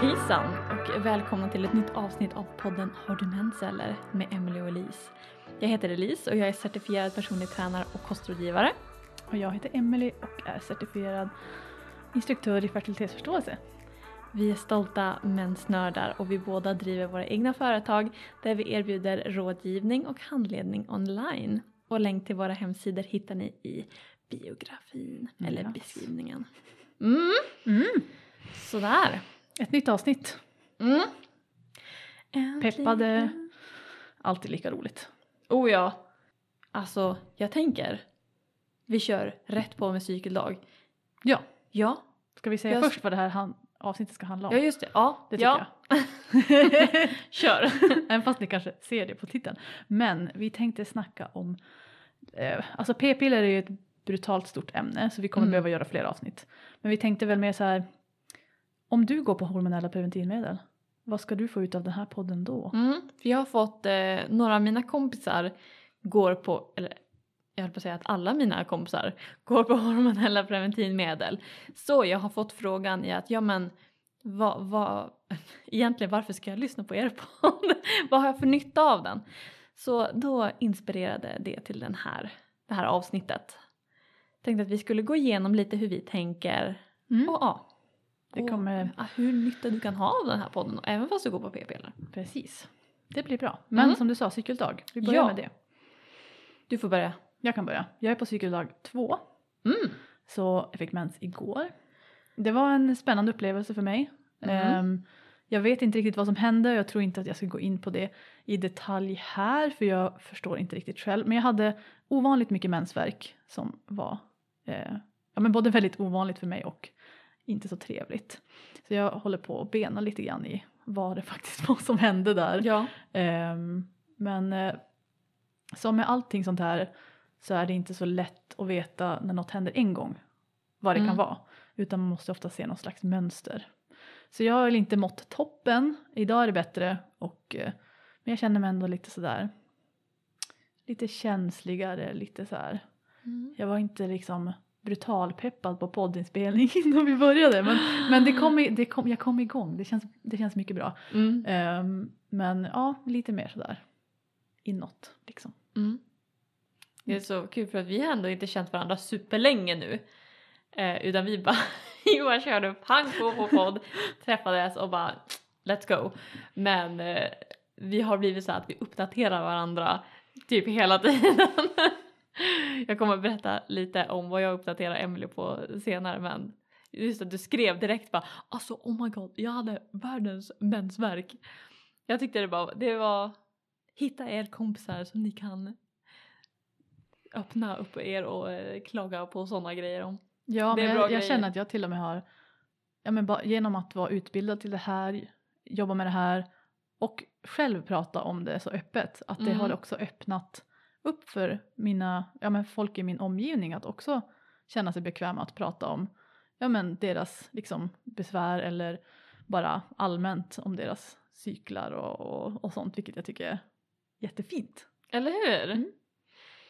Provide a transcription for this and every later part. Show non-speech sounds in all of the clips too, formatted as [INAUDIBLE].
Hejsan och välkomna till ett nytt avsnitt av podden Har du mens eller? med Emily och Elise. Jag heter Elise och jag är certifierad personlig tränare och kostrådgivare. Och jag heter Emily och är certifierad instruktör i fertilitetsförståelse. Vi är stolta mensnördar och vi båda driver våra egna företag där vi erbjuder rådgivning och handledning online. Och länk till våra hemsidor hittar ni i biografin eller Yes. beskrivningen. Mm, Mm. sådär. Ett nytt avsnitt. Mm. Peppade. Alltid lika roligt. Oh ja. Alltså, jag tänker. Vi kör rätt på med cykeldag. Ja, Ja, ska vi säga Jag- först vad det här han- avsnittet ska handla om? ja just det. Ja, Det tycker ja. jag. [LAUGHS] Kör. [LAUGHS] Även fast ni kanske ser det på titeln. Men vi tänkte snacka om, eh, alltså p-piller är ju ett brutalt stort ämne så vi kommer Mm. behöva göra fler avsnitt. Men vi tänkte väl mer så här, om du går på hormonella preventivmedel, vad ska du få ut av den här podden då? Mm, för jag har fått, eh, några av mina kompisar går på, eller jag höll på att säga att alla mina kompisar [LAUGHS] går på hormonella preventivmedel. Så jag har fått frågan i att, ja men vad, vad, [LAUGHS] egentligen varför ska jag lyssna på er podd? [LAUGHS] vad har jag för nytta av den? Så då inspirerade det till den här, det här avsnittet. Tänkte att vi skulle gå igenom lite hur vi tänker Mm. och ja. Det och, kommer- ja, hur nytta du kan ha av den här podden även fast du går på p-piller. Precis. Det blir bra. Men Mm. som du sa, cykeldag. Vi börjar Ja. med det. Du får börja. Jag kan börja. Jag är på cykeldag två. Mm. Så jag fick mens igår. Det var en spännande upplevelse för mig. Mm. Ehm, jag vet inte riktigt vad som hände. Jag tror inte att jag ska gå in på det i detalj här för jag förstår inte riktigt själv. Men jag hade ovanligt mycket mensvärk som var eh, ja, men både väldigt ovanligt för mig och inte så trevligt. Så jag håller på att bena lite grann i vad det faktiskt [LAUGHS] var som hände där. Ja. Ehm, men eh, som med allting sånt här så är det inte så lätt att veta när något händer en gång vad det Mm. kan vara. Utan man måste ofta se något slags mönster. Så jag har väl inte mått toppen. Idag är det bättre. Och, eh, men jag känner mig ändå lite sådär. Lite känsligare, lite så här. Mm. Jag var inte liksom brutalpeppad på poddinspelning [LAUGHS] innan vi började. Men, men det kom, det kom, jag kom igång. Det känns, det känns mycket bra. Mm. Ehm, men ja, lite mer sådär inåt liksom. Mm. Det är så kul för att vi har ändå inte känt varandra superlänge nu. Eh, utan vi bara, [LAUGHS] bara körde pang på på podd, [LAUGHS] träffades och bara let's go. Men eh, vi har blivit så att vi uppdaterar varandra typ hela tiden. Jag kommer att berätta lite om vad jag uppdaterar Emily på senare men just att du skrev direkt bara alltså oh my god jag hade världens mensvärk. Jag tyckte det bara det var hitta er kompisar som ni kan öppna upp er och eh, klaga på sådana grejer om. Ja, men jag, jag grejer. känner att jag till och med har, ja men bara, genom att vara utbildad till det här, jobba med det här och själv prata om det så öppet, att det Mm. har också öppnat upp för mina, ja men folk i min omgivning att också känna sig bekväma att prata om, ja men deras liksom besvär eller bara allmänt om deras cyklar och, och, och sånt, vilket jag tycker är jättefint. Eller hur? Mm.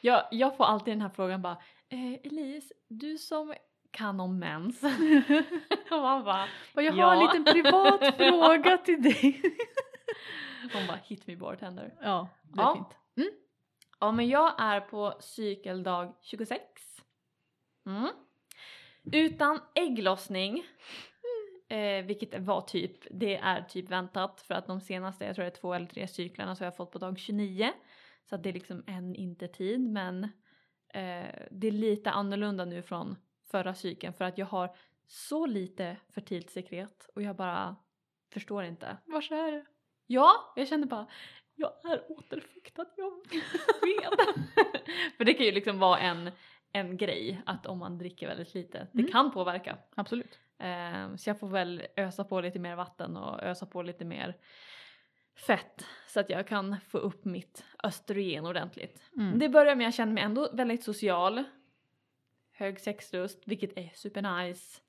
Jag, jag får alltid den här frågan bara eh, Elise, du som kan om mens. [LAUGHS] och man bara, Och jag har Ja. en liten privat [LAUGHS] fråga till dig. hon bara hit me bartender. Ja, det är Ja. fint. Ja men jag är på cykeldag 26. Mm. Utan ägglossning. Eh, vilket var typ, det är typ väntat för att de senaste, jag tror det är två eller tre cyklarna så har jag fått på dag 29. Så att det är liksom en inte tid men eh, det är lite annorlunda nu från förra cykeln för att jag har så lite fertilt sekret och jag bara förstår inte. Vars är det? Ja, jag kände bara jag är återfuktad, jag vet. [LAUGHS] För det kan ju liksom vara en, en grej att om man dricker väldigt lite, det Mm. kan påverka. Absolut. Eh, så jag får väl ösa på lite mer vatten och ösa på lite mer fett så att jag kan få upp mitt östrogen ordentligt. Mm. Det börjar med att jag känner mig ändå väldigt social. Hög sexlust, vilket är supernice.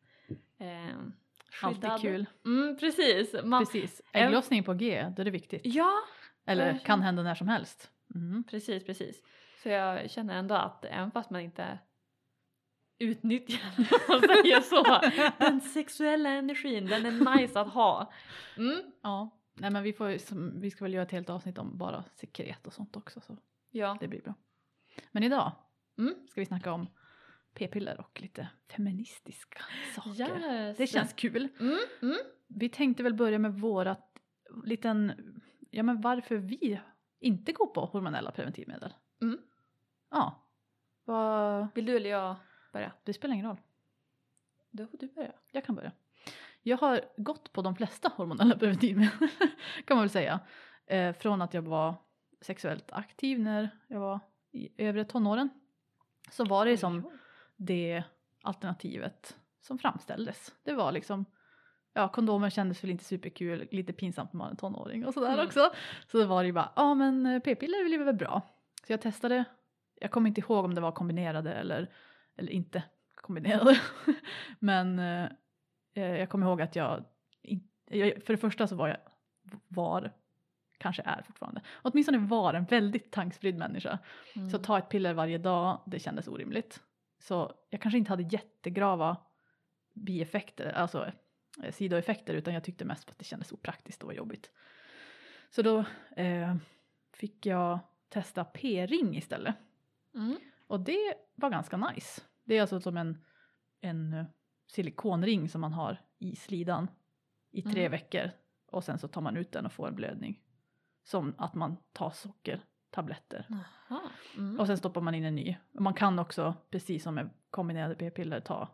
Alltid skyddad. kul. Mm, precis. Man, Precis. Ägglossning på G, då är det viktigt. Ja, Eller verkligen. kan hända när som helst. Mm. precis, precis. Så jag känner ändå att även fast man inte utnyttjande [LAUGHS] om man säger så. Den sexuella energin, den är nice att ha. Mm. Ja. Nej men vi, får, vi ska väl göra ett helt avsnitt om bara sekret och sånt också så Ja. det blir bra. Men idag Mm. ska vi snacka om p-piller och lite feministiska saker. Yes. Det känns kul. Mm. Mm. Vi tänkte väl börja med vårat liten, ja men varför vi inte går på hormonella preventivmedel. Mm. Ja. Vad, Vill du eller jag börja? det spelar ingen roll. Då får du börja. Jag kan börja. Jag har gått på de flesta hormonella preventivmedel [LAUGHS] kan man väl säga. Eh, från att jag var sexuellt aktiv när jag var i övre tonåren. Så var det som det alternativet som framställdes. Det var liksom, ja kondomer kändes väl inte superkul, lite pinsamt när man är tonåring och sådär Mm. också. Så då var det ju bara, ja men eh, p-piller blir väl bra. Så jag testade, jag kommer inte ihåg om det var kombinerade eller, eller inte kombinerade. [LAUGHS] men eh, eh, jag kommer ihåg att jag, jag, för det första så var jag, var, kanske är fortfarande, åtminstone var en väldigt tankspridd människa. Mm. Så ta ett piller varje dag, det kändes orimligt. Så jag kanske inte hade jättegrava bieffekter, alltså sidoeffekter, utan jag tyckte mest att det kändes opraktiskt och var jobbigt. Så då eh, fick jag testa p-ring istället. Mm. Och det var ganska nice. Det är alltså som en, en eh, silikonring som man har i slidan i tre Mm. veckor. Och sen så tar man ut den och får en blödning. Som att man tar sockertabletter. Mm. Och sen stoppar man in en ny. Man kan också, precis som med kombinerade p-piller, ta...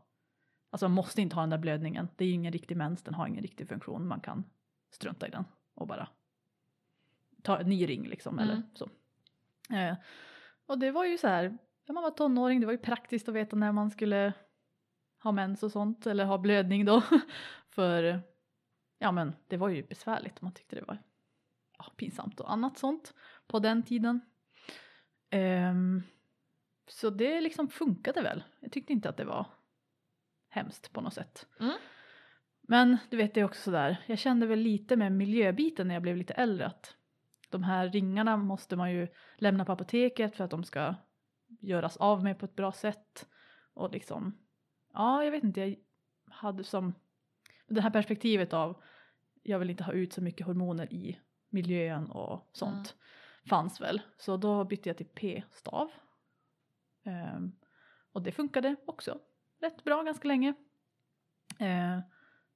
Alltså man måste inte ha den där blödningen. Det är ju ingen riktig mens, den har ingen riktig funktion. Man kan strunta i den och bara ta en ny ring liksom. Eller Mm. så. Eh, och det var ju så här, när man var tonåring, det var ju praktiskt att veta när man skulle ha mens och sånt. Eller ha blödning då. [LAUGHS] För ja men det var ju besvärligt. Man tyckte det var ja, pinsamt och annat sånt på den tiden. Ehm, så det liksom funkade väl. Jag tyckte inte att det var hemskt på något sätt. Mm. Men du vet det är också sådär, jag kände väl lite med miljöbiten när jag blev lite äldre att de här ringarna måste man ju lämna på apoteket för att de ska göras av med på ett bra sätt. Och liksom, ja jag vet inte, jag hade som det här perspektivet av jag vill inte ha ut så mycket hormoner i miljön och sånt fanns väl. Så då bytte jag till p-stav. Ehm, och det funkade också rätt bra ganska länge. Eh,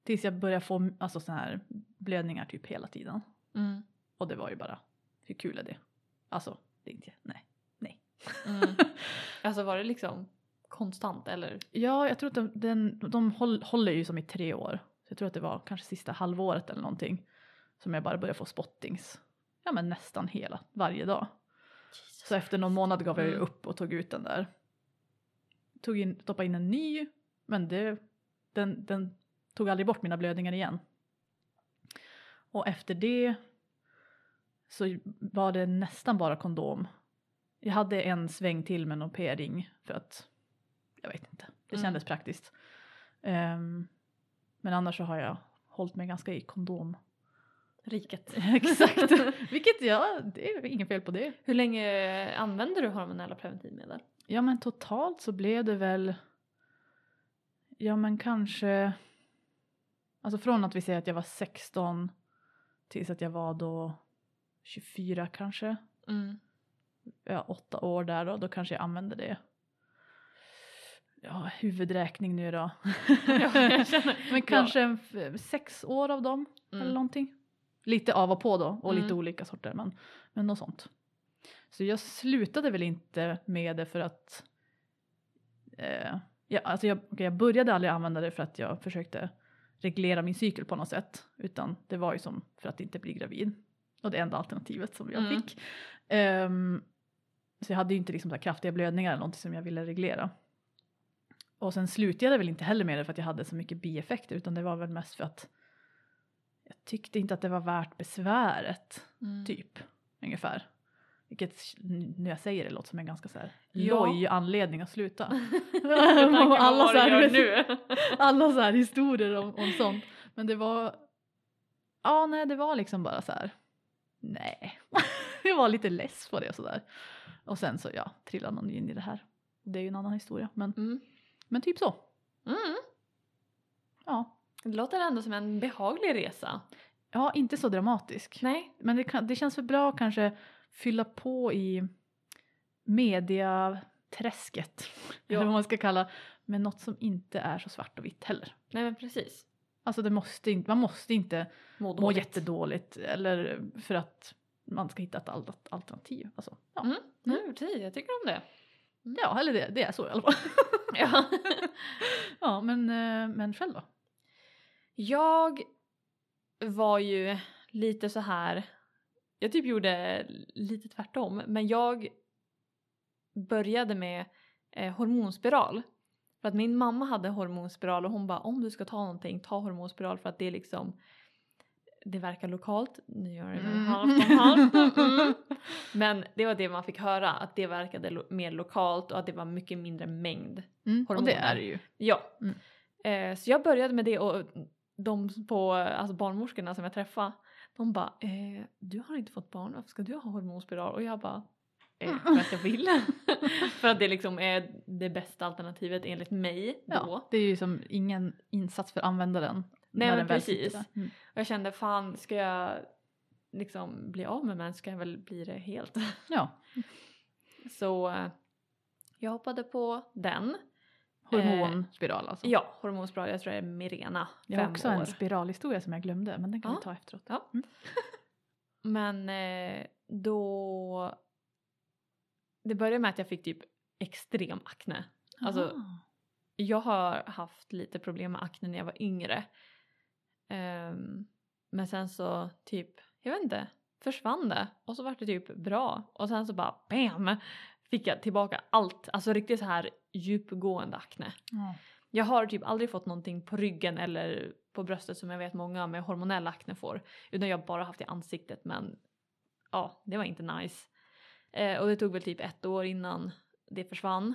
tills jag började få alltså, såna här blödningar typ hela tiden. Mm. Och det var ju bara, hur kul är det? Alltså, det är inte, nej. Mm. [LAUGHS] Alltså var det liksom konstant eller? Ja, jag tror att de, den, de håll, håller ju som i tre år. Så jag tror att det var kanske sista halvåret eller någonting. Som jag bara började få spottings. Ja men nästan hela, varje dag. Så efter någon månad gav jag ju Mm. upp och tog ut den där. Tog in, stoppade in en ny, men det, den, den tog aldrig bort mina blödningar igen. Och efter det så var det nästan bara kondom. Jag hade en sväng till med någon p-ring för att jag vet inte, det Mm. kändes praktiskt. Ehm, men annars så har jag hållit mig ganska i kondom. Riket. [LAUGHS] Exakt, [LAUGHS] vilket ja, det är inget fel på det. Hur länge använder du hormonella preventivmedel? Ja men totalt så blev det väl, ja men kanske, alltså från att vi säger att jag var 16 tills att jag var då 24 kanske, Mm. ja åtta år där då, då kanske jag använde det. Ja, huvudräkning nu då. Ja, [LAUGHS] men kanske en f- sex år av dem eller Mm. någonting. Lite av och på då och lite Mm. olika sorter men, men något sånt. Så jag slutade väl inte med det för att eh, ja, alltså jag, okej, jag började aldrig använda det för att jag försökte reglera min cykel på något sätt utan det var ju som för att inte bli gravid. Och det enda alternativet som jag Mm. fick. Ehm, så jag hade ju inte liksom så kraftiga blödningar eller någonting som jag ville reglera. Och sen slutade jag väl inte heller med det för att jag hade så mycket bieffekter utan det var väl mest för att jag tyckte inte att det var värt besväret, Mm. typ, ungefär. Vilket när jag säger det låter som en ganska så här Ja. loj anledning att sluta. [LAUGHS] Alla, så här, nu. [LAUGHS] alla så här historier om, om sånt. Men det var, ja nej det var liksom bara så här, nej. [LAUGHS] jag var lite less på det och sådär. Och sen så ja, trillade någon in i det här. Det är ju en annan historia men Mm. Men typ så. Mm. Ja. Det låter ändå som en behaglig resa. Ja, inte så dramatisk. Nej. Men det, kan, det känns för bra kanske fylla på i mediaträsket. Ja. Eller vad man ska kalla. Men något som inte är så svart och vitt heller. Nej men precis. Alltså det måste inte, man måste inte Må må dåligt. jättedåligt eller för att man ska hitta ett al- alternativ. Alltså, ja. Mm. Mm, precis, jag tycker om det. ja, eller det, det är så i alla fall. Ja. [LAUGHS] ja, men, eh, men själv då? Jag var ju lite så här. Jag typ gjorde lite tvärtom. Men jag började med eh, hormonspiral. För att min mamma hade hormonspiral och hon bara om du ska ta någonting ta hormonspiral för att det är liksom det verkar lokalt. Nu gör det Mm. halvt och halvt. [LAUGHS] Mm. Men det var det man fick höra att det verkade lo- mer lokalt och att det var mycket mindre mängd Mm, och det Hormoner. är det ju. Ja. Mm. Eh, så jag började med det och de på, alltså barnmorskorna som jag träffade, de bara eh, du har inte fått barn, varför ska du ha hormonspiral? Och jag bara eh, för att jag vill. [LAUGHS] för att det liksom är det bästa alternativet enligt mig då. Ja, det är ju som ingen insats för användaren. Nej, men precis. Mm. Och jag kände fan ska jag liksom bli av med mens ska jag väl bli det helt. Ja, [LAUGHS] Så eh, jag hoppade på den. Hormonspiral alltså. Ja, hormonspiral, jag tror det är Mirena. jag har också år. en spiralhistoria som jag glömde men den kan Ja. vi ta efteråt. Ja. Mm. [LAUGHS] Men eh, då... Det började med att jag fick typ extrem akne. Alltså. Jag har haft lite problem med akne när jag var yngre. Ehm, men sen så typ, jag vet inte, försvann det. Och så var det typ bra. Och sen så bara BAM! Fick jag tillbaka allt. Alltså riktigt så här djupgående akne. Ja. Jag har typ aldrig fått någonting på ryggen eller på bröstet som jag vet många med hormonell akne får. Utan jag har bara haft i ansiktet men ja, det var inte nice. Eh, och det tog väl typ ett år innan det försvann.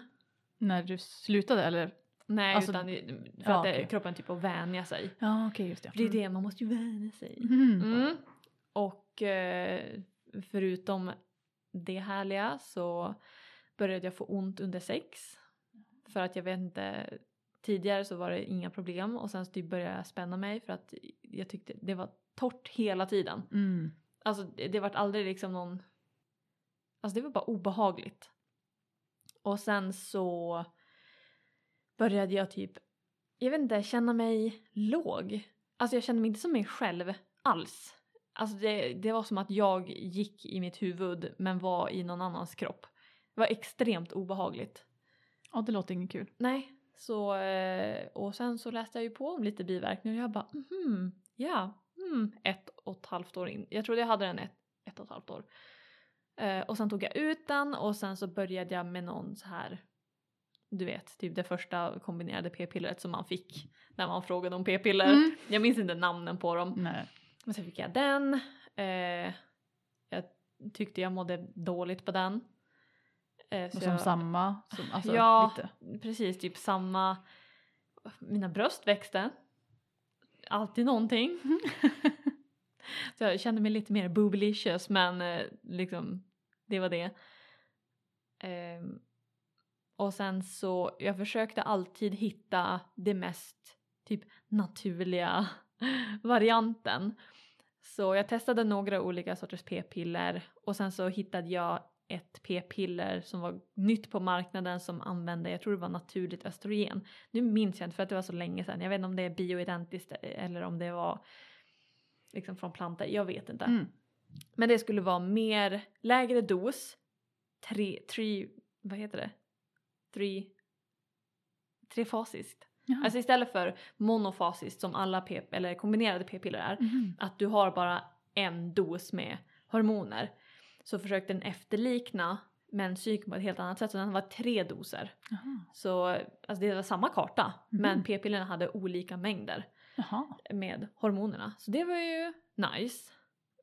När du slutade eller? Nej, Alltså, utan för ja, att okej. kroppen typ att vänja sig. Ja okej just det. För det är det, man måste ju vänja sig. Mm. Mm. Och eh, förutom det härliga så började jag få ont under sex. För att jag vet inte, tidigare så var det inga problem och sen så typ började jag spänna mig för att jag tyckte det var torrt hela tiden. Mm. Alltså det, det var aldrig liksom någon, alltså det var bara obehagligt. Och sen så började jag typ, jag vet inte, känna mig låg. Alltså jag kände mig inte som mig själv alls. Alltså det, det var som att jag gick i mitt huvud men var i någon annans kropp. Det var extremt obehagligt. Ja det låter inget kul. Nej, så eh, och sen så läste jag ju på om lite biverkningar och jag bara mhm, ja, mm, ett och ett halvt år in. Jag trodde jag hade den ett, ett och ett halvt år. Eh, och sen tog jag ut den och sen så började jag med någon så här du vet, typ det första kombinerade p-pillret som man fick när man frågade om p-piller. Mm. Jag minns inte namnen på dem. Nej. Men sen fick jag den. Eh, jag tyckte jag mådde dåligt på den. Eh, Och som jag- samma. Som, alltså, ja, lite. precis. Typ samma. Mina bröst växte. Alltid någonting. [LAUGHS] så jag kände mig lite mer boobylicious men eh, liksom det var det. Ehm, och sen så, jag försökte alltid hitta det mest typ naturliga [LAUGHS] varianten. Så jag testade några olika sorters p-piller och sen så hittade jag ett p-piller som var nytt på marknaden som använde, jag tror det var naturligt östrogen. Nu minns jag inte för att det var så länge sedan. Jag vet inte om det är bioidentiskt eller om det var liksom från plantor. Jag vet inte. Mm. Men det skulle vara mer, lägre dos. Tre, tre vad heter det? Tre, trefasiskt. Jaha. Alltså istället för monofasiskt som alla p eller kombinerade p-piller är. Mhm. Att du har bara en dos med hormoner. Så försökte den efterlikna menscykeln på ett helt annat sätt. Så den var tre doser. Jaha. Så alltså det var samma karta. Mhm. Men p-pillerna hade olika mängder Jaha. med hormonerna. Så det var ju nice.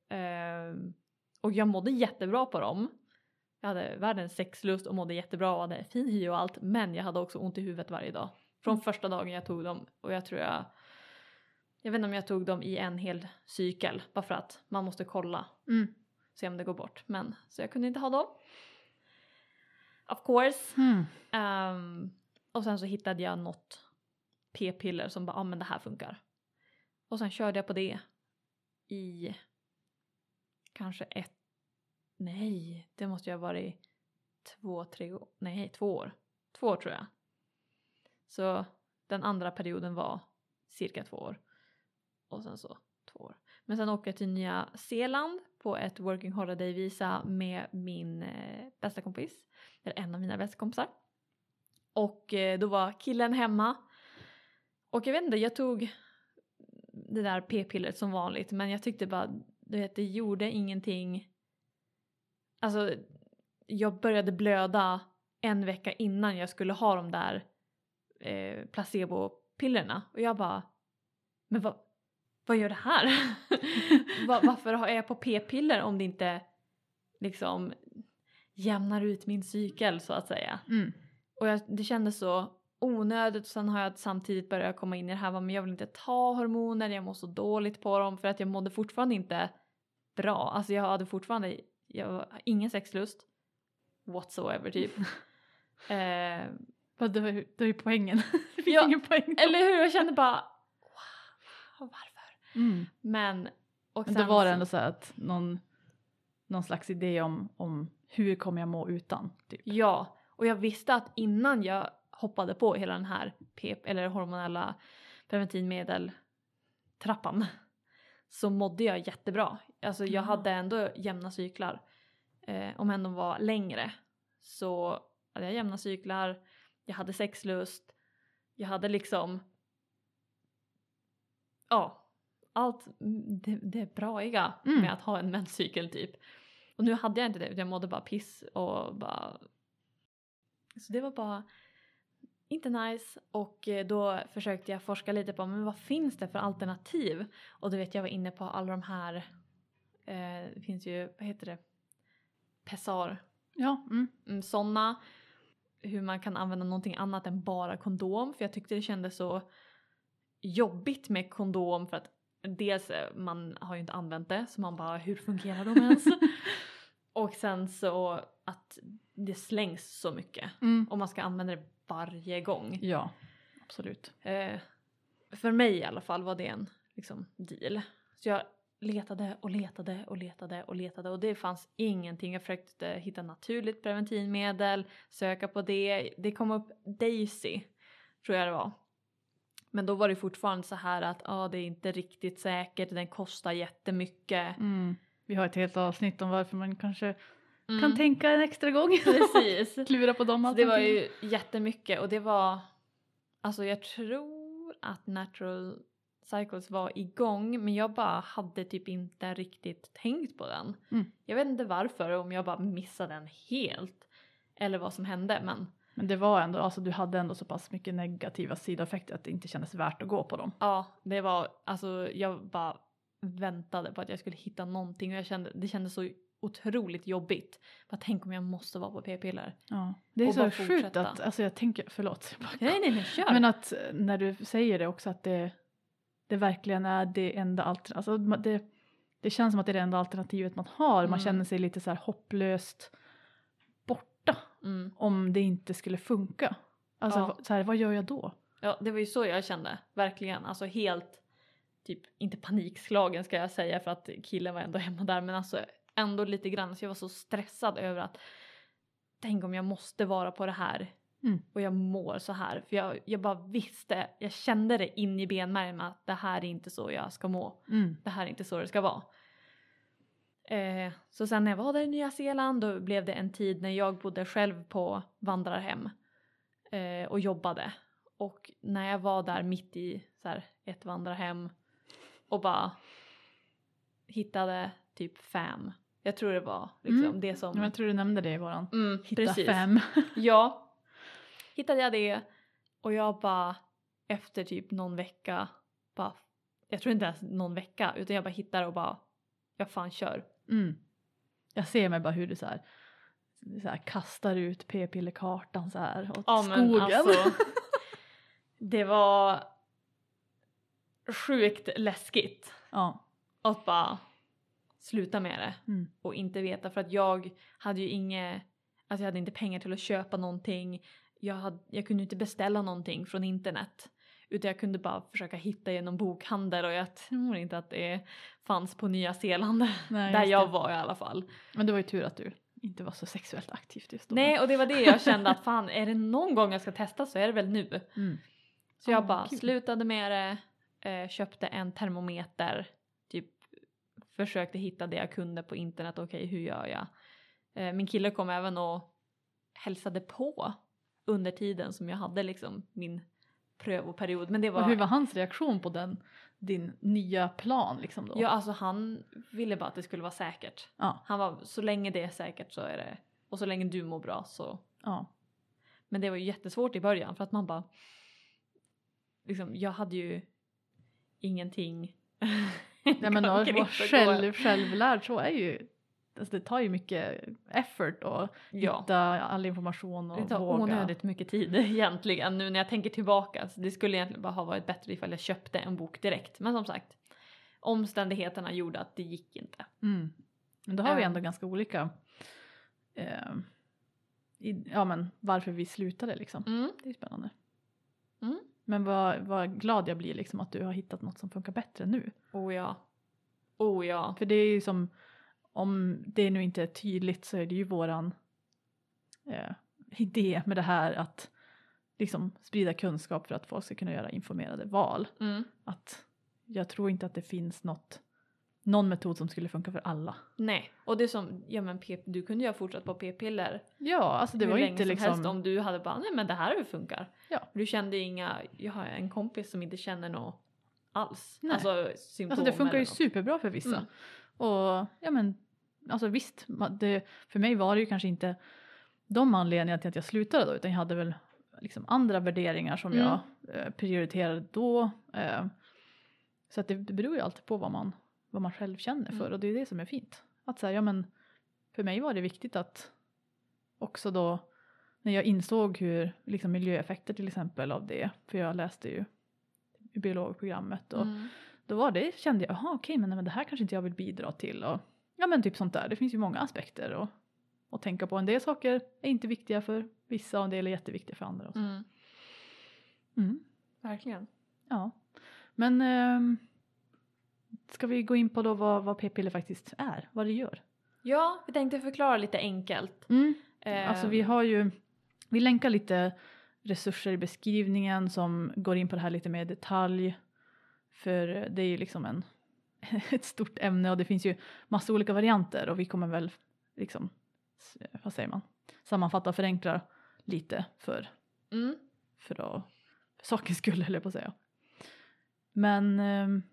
Ehm, och jag mådde jättebra på dem. Jag hade världens sexlust och mådde jättebra och hade fin hy och allt. Men jag hade också ont i huvudet varje dag. Från Mm. första dagen jag tog dem. Och jag tror jag... Jag vet inte om jag tog dem i en hel cykel. Bara för att man måste kolla. Mm. Se om det går bort. Men så jag kunde inte ha dem. Of course. Mm. Ehm, Och sen så hittade jag något p-piller som bara, ja ah, men det här funkar. Och sen körde jag på det i kanske ett, nej, det måste ju ha varit två, tre år, nej två år. Två år tror jag. Så den andra perioden var cirka två år. Och sen så två år. Men sen åkte jag till Nya Zeeland på ett working holiday visa med min eh, bästa kompis. Eller en av mina bästa kompisar. Och eh, då var killen hemma. Och jag vet inte, jag tog det där p-pillret som vanligt men jag tyckte bara, du vet det gjorde ingenting. Alltså jag började blöda en vecka innan jag skulle ha de där eh, placebo-pillerna och jag bara, men vad, vad gör det här? [LAUGHS] Varför är jag på p-piller om det inte liksom jämnar ut min cykel så att säga? Mm. Och jag, det kändes så onödigt och sen har jag samtidigt börjat komma in i det här men jag vill inte ta hormoner, jag mår så dåligt på dem för att jag mådde fortfarande inte bra. Alltså jag hade fortfarande jag, ingen sexlust whatsoever typ. [LAUGHS] eh, var ju, det var ju poängen. [LAUGHS] det ja, ingen poäng. Eller hur? Jag kände bara wow, varför? Mm. Men och Men då var det ändå så att någon, någon slags idé om, om hur kommer jag må utan? Typ. Ja, och jag visste att innan jag hoppade på hela den här PEP eller hormonella preventivmedel-trappan [LAUGHS] så mådde jag jättebra. Alltså jag hade ändå jämna cyklar. Eh, om än de var längre så hade jag jämna cyklar, jag hade sexlust, jag hade liksom ja, allt det, det braiga Mm. med att ha en menscykel typ. Och nu hade jag inte det utan jag mådde bara piss och bara så det var bara inte nice och eh, då försökte jag forska lite på men vad finns det för alternativ? Och du vet jag var inne på alla de här, eh, det finns ju, vad heter det, Pessar, Ja, mm. mm, sådana. Hur man kan använda någonting annat än bara kondom för jag tyckte det kändes så jobbigt med kondom för att dels eh, man har ju inte använt det så man bara hur fungerar de ens? [LAUGHS] och sen så att det slängs så mycket Mm. och man ska använda det varje gång. Ja, absolut. Eh, för mig i alla fall var det en liksom, deal. Så jag letade och letade och letade och letade och det fanns ingenting. Jag försökte hitta naturligt preventivmedel, söka på det. Det kom upp Daisy, tror jag det var. Men då var det fortfarande så här att ah, det är inte riktigt säkert, den kostar jättemycket. Mm. Vi har ett helt avsnitt om varför man kanske Mm. kan tänka en extra gång. [LAUGHS] [LAUGHS] Precis. Klura på dem Så det var ju jättemycket och det var, alltså jag tror att Natural Cycles var igång men jag bara hade typ inte riktigt tänkt på den. Mm. Jag vet inte varför, om jag bara missade den helt eller vad som hände men Men det var ändå, alltså du hade ändå så pass mycket negativa sidoeffekter att det inte kändes värt att gå på dem. ja, det var, alltså jag bara väntade på att jag skulle hitta någonting och jag kände, det kändes så otroligt jobbigt. Bara tänk om jag måste vara på p-piller. Ja. Det är Och så sjukt att, alltså jag tänker, förlåt. bara- Nej nej nej kör! Men att eh, när du säger det också att det, det verkligen är det enda alternativet. Alltså det, det känns som att det är det enda alternativet man har. Man Mm. känner sig lite så här hopplöst mm. om det inte skulle funka. Alltså Ja. så här, vad gör jag då? Ja, det var ju så jag kände. Verkligen. Alltså helt, typ inte panikslagen ska jag säga för att killen var ändå hemma där men alltså ändå lite grann. Så jag var så stressad över att tänk om jag måste vara på det här Mm. och jag mår så här. För jag, jag bara visste, jag kände det in i benmärgen att det här är inte så jag ska må. Mm. Det här är inte så det ska vara. Eh, så sen när jag var där i Nya Zeeland då blev det en tid när jag bodde själv på vandrarhem eh, och jobbade. Och när jag var där mitt i så här, ett vandrarhem och bara hittade typ fem. Jag tror det var liksom Mm. det som... Ja, Jag tror du nämnde det i våran Mm, Hitta precis. fem. [LAUGHS] Ja. Hittade jag det och jag bara efter typ någon vecka bara, jag tror inte ens någon vecka utan jag bara hittar och bara, jag fan kör. Mm. Jag ser mig bara hur du så här, så här kastar ut p-pillerkartan så här åt Ja men skogen. alltså, [LAUGHS] det var sjukt läskigt ja. att bara sluta med det Mm. och inte veta för att jag hade ju inget, alltså jag hade inte pengar till att köpa någonting. jag, hade, jag kunde inte beställa någonting från internet. Utan jag kunde bara försöka hitta genom bokhandel och jag tror inte att det fanns på Nya Zeeland. Nej, där jag det. var i alla fall. Men det var ju tur att du inte var så sexuellt aktiv just då. Nej och det var det jag kände att fan är det någon gång jag ska testa så är det väl nu. Mm. Så jag Ah, bara kul. slutade med det, eh, köpte en termometer, typ försökte hitta det jag kunde på internet, okej hur gör jag? Eh, min kille kom även och hälsade på under tiden som jag hade liksom min prövoperiod. Men det var, Och hur var hans reaktion på den, din nya plan liksom då? ja alltså han ville bara att det skulle vara säkert. Ja, Han var så länge det är säkert så är det, och så länge du mår bra så ja. Men det var ju jättesvårt i början för att man bara liksom, jag hade ju ingenting ja men [LAUGHS] att vara själv, självlärd så är ju, alltså det tar ju mycket effort att Ja. hitta all information och Det tar våga. onödigt mycket tid [LAUGHS] egentligen nu när jag tänker tillbaka. Så det skulle egentligen bara ha varit bättre ifall jag köpte en bok direkt. Men som sagt, omständigheterna gjorde att det gick inte. Mm. Men då har vi Ja. ändå ganska olika, eh, i, ja men varför vi slutade liksom. Mm. Det är spännande. Mm. Men vad, vad glad jag blir liksom att du har hittat något som funkar bättre nu. Oh ja. Oh ja. För det är ju som, om det nu inte är tydligt så är det ju våran eh, idé med det här att liksom sprida kunskap för att folk ska kunna göra informerade val. Mm. Att jag tror inte att det finns något, någon metod som skulle funka för alla. Nej, och det är som, ja men p- du kunde ju ha fortsatt på p-piller Ja, alltså det hur var länge inte som liksom... helst om du hade bara, nej men det här funkar. Ja. Du kände inga, jag har en kompis som inte känner något alls. Nej. Alltså symptom Alltså det funkar ju något. superbra för vissa. Mm. Och ja men, alltså visst, det, för mig var det ju kanske inte de anledningarna till att jag slutade då, utan jag hade väl liksom andra värderingar som Mm. jag eh, prioriterade då. Eh, så att det, beror ju alltid på vad man, vad man själv känner för Mm. och det är det som är fint. Att säga, ja men för mig var det viktigt att också då när jag insåg hur liksom miljöeffekter till exempel av det, för jag läste ju biologprogrammet och Mm. Då var det, kände jag, jaha okej men, men det här kanske inte jag vill bidra till och ja men typ sånt där. Det finns ju många aspekter och, och tänka på. En del saker är inte viktiga för vissa och en del är jätteviktiga för andra. Och så. Mm. Mm. Verkligen. Ja. Men ehm, ska vi gå in på då vad, vad p-piller faktiskt är, vad det gör? Ja, vi tänkte förklara lite enkelt. Eh, Alltså vi har ju, vi länkar lite resurser i beskrivningen som går in på det här lite mer i detalj. För det är ju liksom en, [LAUGHS] ett stort ämne och det finns ju massa olika varianter och vi kommer väl liksom, vad säger man, sammanfatta och förenkla lite för, mm. för, att, för sakens skull [LAUGHS] höll jag på att säga. Men ehm,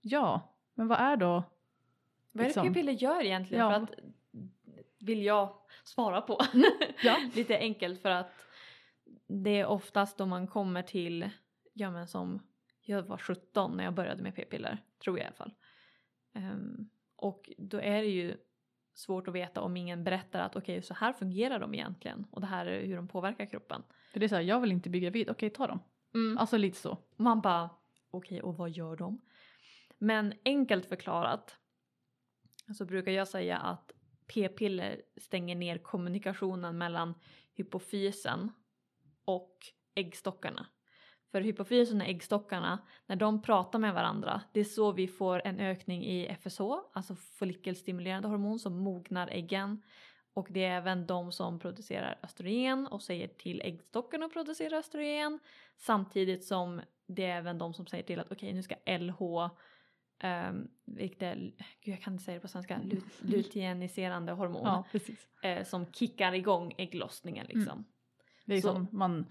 ja, men vad är då Vad är det Liksom. p-piller gör egentligen? Ja. För att vill jag svara på. Ja. [LAUGHS] Lite enkelt för att det är oftast då man kommer till, ja men som jag var 17 när jag började med p-piller, tror jag i alla fall. Ehm, och då är det ju svårt att veta om ingen berättar att okej så här fungerar de egentligen och det här är hur de påverkar kroppen. För det är så här, jag vill inte bli gravid, okej ta dem. Mm. Alltså lite så. Man bara, okej och vad gör de? Men enkelt förklarat så brukar jag säga att p-piller stänger ner kommunikationen mellan hypofysen och äggstockarna. För hypofysen och äggstockarna, när de pratar med varandra, det är så vi får en ökning i FSH, alltså follikelstimulerande hormon som mognar äggen. Och det är även de som producerar östrogen och säger till äggstockarna att producera östrogen. Samtidigt som det är även de som säger till att okej nu ska LH, um, vilket är, gud jag kan inte säga det på svenska, lut, luteiniserande hormon. Ja, eh, som kickar igång ägglossningen liksom. Det är Så- som man,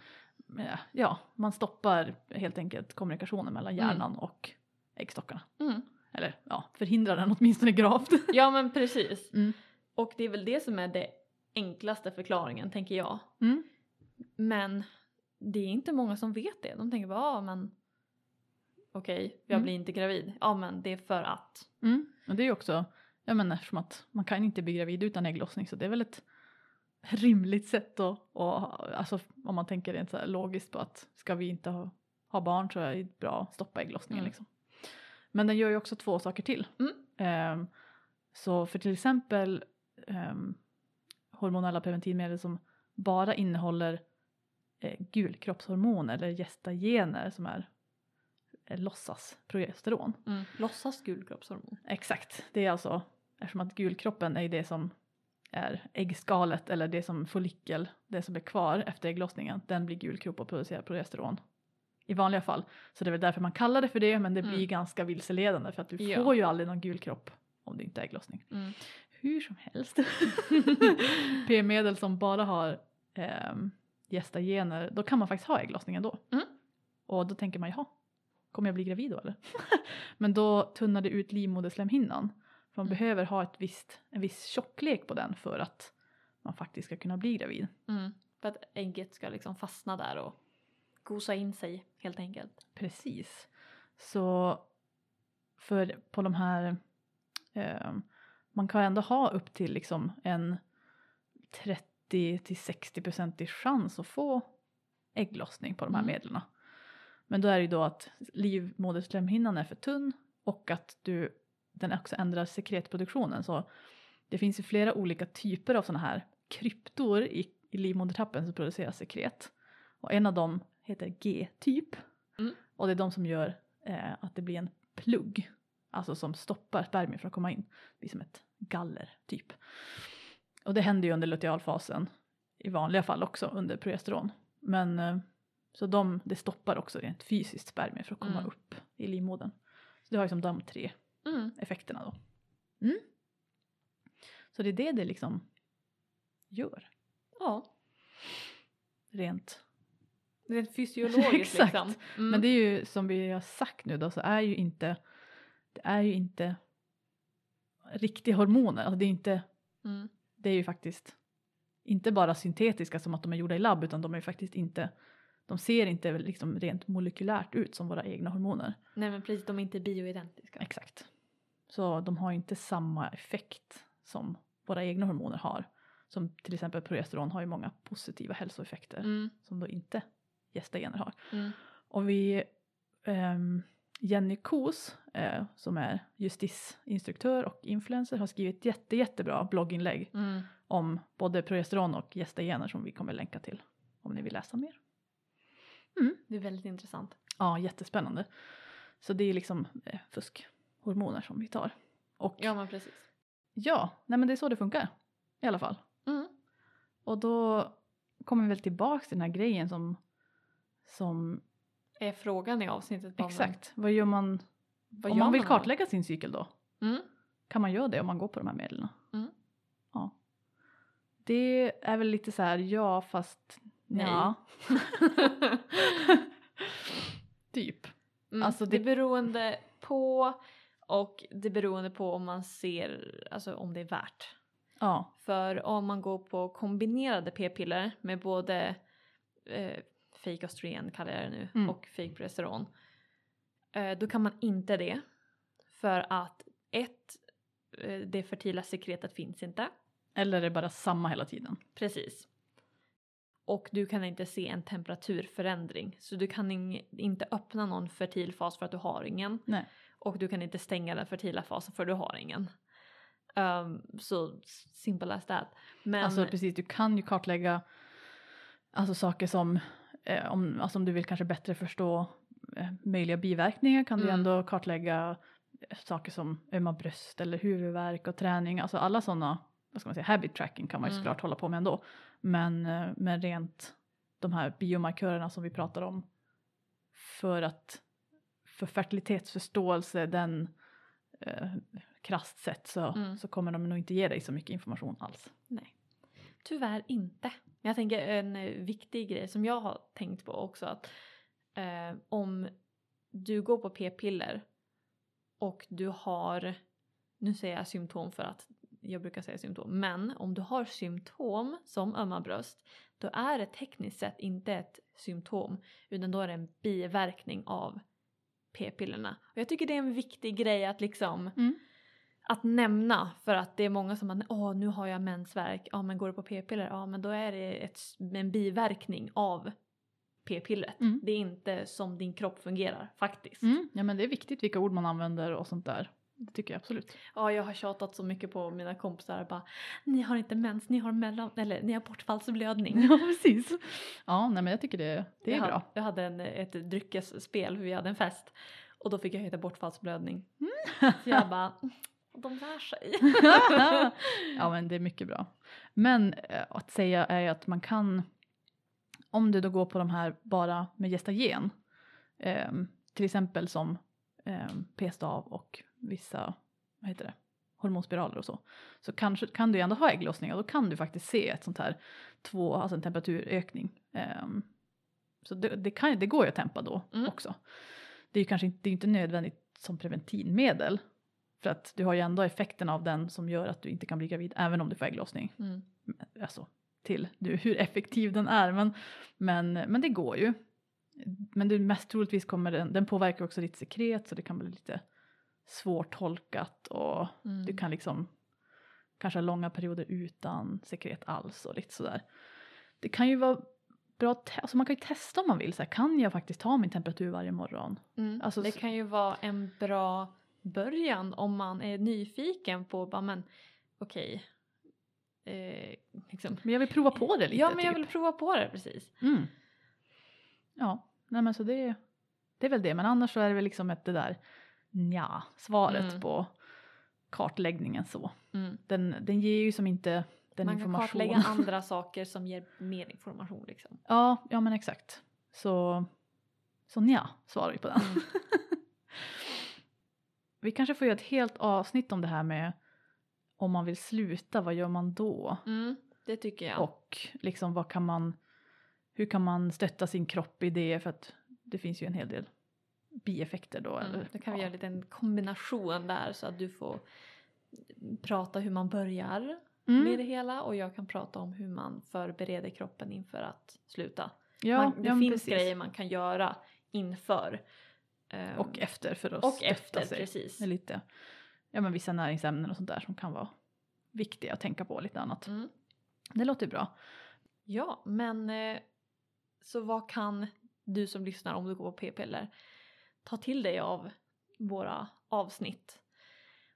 ja, man stoppar helt enkelt kommunikationen mellan hjärnan och äggstockarna. Mm. Eller ja, förhindrar den åtminstone gravt. [LAUGHS] Ja men precis. Mm. Och det är väl det som är det enklaste förklaringen tänker jag. Mm. Men det är inte många som vet det. De tänker bara, ja men okej, jag Mm. blir inte gravid. Ja men det är för att. Mm. Och det är ju också, jag menar eftersom att man kan inte bli gravid utan ägglossning så det är väl ett rimligt sätt att, och, alltså om man tänker rent så här logiskt på att ska vi inte ha, ha barn så är det bra att stoppa ägglossningen Mm. liksom. Men den gör ju också två saker till. Mm. Ehm, så för till exempel ehm, hormonella preventivmedel som bara innehåller eh, gulkroppshormon eller gestagener som är eh, låtsas progesteron. Mm. Låtsas gulkroppshormon. Exakt, det är alltså eftersom att gulkroppen är det som är äggskalet eller det som follikel, det som är kvar efter ägglossningen, den blir gulkropp och producerar progesteron i vanliga fall. Så det är väl därför man kallar det för det men det blir Mm. ganska vilseledande för att du Ja. får ju aldrig någon gulkropp om det inte är ägglossning. Mm. Hur som helst. [LAUGHS] P-medel som bara har ehm, gestagener, då kan man faktiskt ha ägglossning ändå. Mm. Och då tänker man, jaha, kommer jag bli gravid då eller? [LAUGHS] Men då tunnar det ut livmoderslemhinnan. För man Mm. behöver ha ett visst, en viss tjocklek på den för att man faktiskt ska kunna bli gravid. Mm. För att ägget ska liksom fastna där och gosa in sig helt enkelt. Precis. Så för på de här, ehm, man kan ändå ha upp till liksom en 30 till 60 procentig chans att få ägglossning på de här Mm. medlen. Men då är det ju då att livmoderslemhinnan är för tunn och att du, den också ändrar sekretproduktionen. Så det finns ju flera olika typer av sådana här kryptor i, i livmodertappen som producerar sekret. Och en av dem heter G-typ. Mm. Och det är de som gör eh, att det blir en plugg. Alltså som stoppar spermier från att komma in. Det blir som ett galler typ. Och det händer ju under lutealfasen i vanliga fall också under progesteron. Men eh, så de, det stoppar också rent fysiskt spermier för att komma Mm. upp i livmodern. Så det har ju som de tre Mm. effekterna då. Mm. Så det är det det liksom gör. Ja, Rent. rent [LAUGHS] fysiologiskt Exakt. liksom. Mm. Men det är ju som vi har sagt nu då så är ju inte det är ju inte riktiga hormoner. Alltså det är inte Mm. det är ju faktiskt inte bara syntetiska som att de är gjorda i labb utan de är ju faktiskt inte de ser inte liksom rent molekylärt ut som våra egna hormoner. Nej men precis, de är inte bioidentiska. Exakt. Så de har inte samma effekt som våra egna hormoner har. Som till exempel progesteron har ju många positiva hälsoeffekter Mm. som då inte gestagener har. Mm. Och vi, ehm, Jenny Kos eh, som är justisinstruktör och influencer har skrivit jätte, jättebra blogginlägg Mm. om både progesteron och gestagener som vi kommer länka till om ni vill läsa mer. Det är väldigt intressant. Ja, jättespännande. Så det är liksom eh, fuskhormoner som vi tar. Och Ja men precis. Ja, nej men det är så det funkar. I alla fall. Mm. Och då kommer vi väl tillbaks till den här grejen som, som Är frågan i avsnittet bara, exakt, vad gör man Vad om gör man vill då? kartlägga sin cykel då? Mm. Kan man göra det om man går på de här medlen? Mm. Ja. Det är väl lite så här, ja fast Nej. ja. [LAUGHS] typ. Mm. Alltså, det... det- är beroende på och det beroende på om man ser, alltså om det är värt. Ja. För om man går på kombinerade p-piller med både eh, fake östrogen kallar jag det nu Mm. och fake progesteron. Eh, då kan man inte det. För att ett, eh, det fertila sekretet finns inte. Eller är det bara samma hela tiden? Precis. Och du kan inte se en temperaturförändring. Så du kan ing- inte öppna någon fertil fas för att du har ingen. Nej. Och du kan inte stänga den fertila fasen för du har ingen. Um, så simple as that. Men Alltså precis, du kan ju kartlägga alltså saker som eh, om, alltså om du vill kanske bättre förstå eh, möjliga biverkningar kan du Mm. ändå kartlägga eh, saker som ömma bröst eller huvudvärk och träning. Alltså alla sådana, vad ska man säga, habit tracking kan man ju Mm. såklart hålla på med ändå. Men, eh, men rent de här biomarkörerna som vi pratar om för att för fertilitetsförståelse, den eh, krasst sett så, Mm. så kommer de nog inte ge dig så mycket information alls. Nej. Tyvärr inte. Jag tänker en eh, viktig grej som jag har tänkt på också att eh, om du går på p-piller och du har, nu säger jag symptom för att jag brukar säga symptom, men om du har symptom som ömma bröst då är det tekniskt sett inte ett symptom utan då är det en biverkning av p-pillerna. Och jag tycker det är en viktig grej att liksom Mm. att nämna för att det är många som bara åh nu har jag mensvärk, ja men går du på p-piller, ja men då är det ett, en biverkning av p-pillret. Mm. Det är inte som din kropp fungerar faktiskt. Mm, ja men det är viktigt vilka ord man använder och sånt där. Det tycker jag absolut. Ja, jag har tjatat så mycket på mina kompisar bara ni har inte mens, ni har mellan, eller ni har bortfallsblödning. [LAUGHS] Ja, precis. Ja, nej men jag tycker det, det är jag bra. Hade, jag hade en, ett dryckesspel, vi hade en fest och då fick jag heta bortfallsblödning. Mm. Så jag bara, [LAUGHS] de lär sig. [LAUGHS] ja men det är mycket bra. Men eh, att säga är ju att man kan, om du då går på de här bara med gestagen, eh, till exempel som eh, p-stav och vissa, vad heter det, hormonspiraler och så, så kanske, kan du ändå ha ägglossning och då kan du faktiskt se ett sånt här två, alltså en temperaturökning. Eh, så det, det, kan, det går ju att tempa då Mm. också. Det är ju kanske inte, det är inte nödvändigt som preventivmedel för att du har ju ändå effekten av den som gör att du inte kan bli gravid även om du får ägglossning. Mm. Alltså till du, hur effektiv den är men, men, men det går ju. Men det mest troligtvis kommer den, den påverkar också ditt sekret så det kan bli lite svårtolkat och Mm. du kan liksom kanske ha långa perioder utan sekret alls och lite sådär. Det kan ju vara bra, alltså man kan ju testa om man vill, så här, kan jag faktiskt ta min temperatur varje morgon? Mm. Alltså det kan ju vara en bra början om man är nyfiken på, bara men okej. Eh, liksom. Men jag vill prova på det lite. Ja men jag typ. vill prova på det precis. Mm. Ja, nej men så det, det är väl det. Men annars så är det väl liksom ett det där nja svaret Mm. på kartläggningen så. Mm. Den, den ger ju som inte den Man kan information. kartlägga [LAUGHS] andra saker som ger mer information liksom. ja, ja men exakt. Så, så nja svarar vi på den. Mm. [LAUGHS] Vi kanske får göra ett helt avsnitt om det här med om man vill sluta, vad gör man då? Mm, det tycker jag. Och liksom vad kan man, hur kan man stötta sin kropp i det? För att det finns ju en hel del bieffekter då. Mm, eller, då kan vi göra en liten kombination där så att du får prata hur man börjar Mm. med det hela och jag kan prata om hur man förbereder kroppen inför att sluta. Ja, man, det ja, finns precis. grejer man kan göra inför. Ehm, Och efter för att och efter, sig. precis. Med lite, ja men vissa näringsämnen och sånt där som kan vara viktiga att tänka på lite annat. Mm. Det låter bra. Ja, men eh, så vad kan du som lyssnar om du går på p-piller ta till dig av våra avsnitt?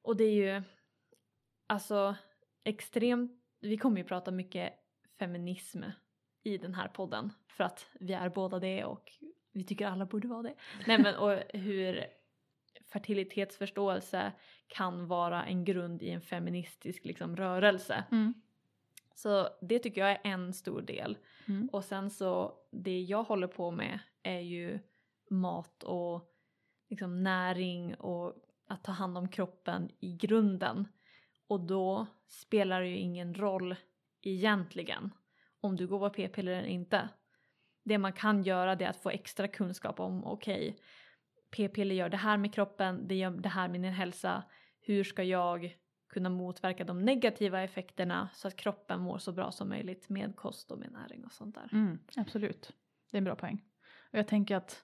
Och det är ju alltså extremt, vi kommer ju prata mycket feminism i den här podden för att vi är båda det och vi tycker alla borde vara det. Nej men och hur fertilitetsförståelse kan vara en grund i en feministisk liksom, rörelse. Så det tycker jag är en stor del. Mm. Och sen så det jag håller på med är ju mat och liksom näring och att ta hand om kroppen i grunden. Och då spelar det ju ingen roll egentligen om du går på p-piller eller inte. Det man kan göra det är att få extra kunskap om okej, p-piller gör det här med kroppen, det gör det här med din hälsa. Hur ska jag kunna motverka de negativa effekterna så att kroppen mår så bra som möjligt med kost och med näring och sånt där. Mm, absolut, det är en bra poäng. Och jag tänker att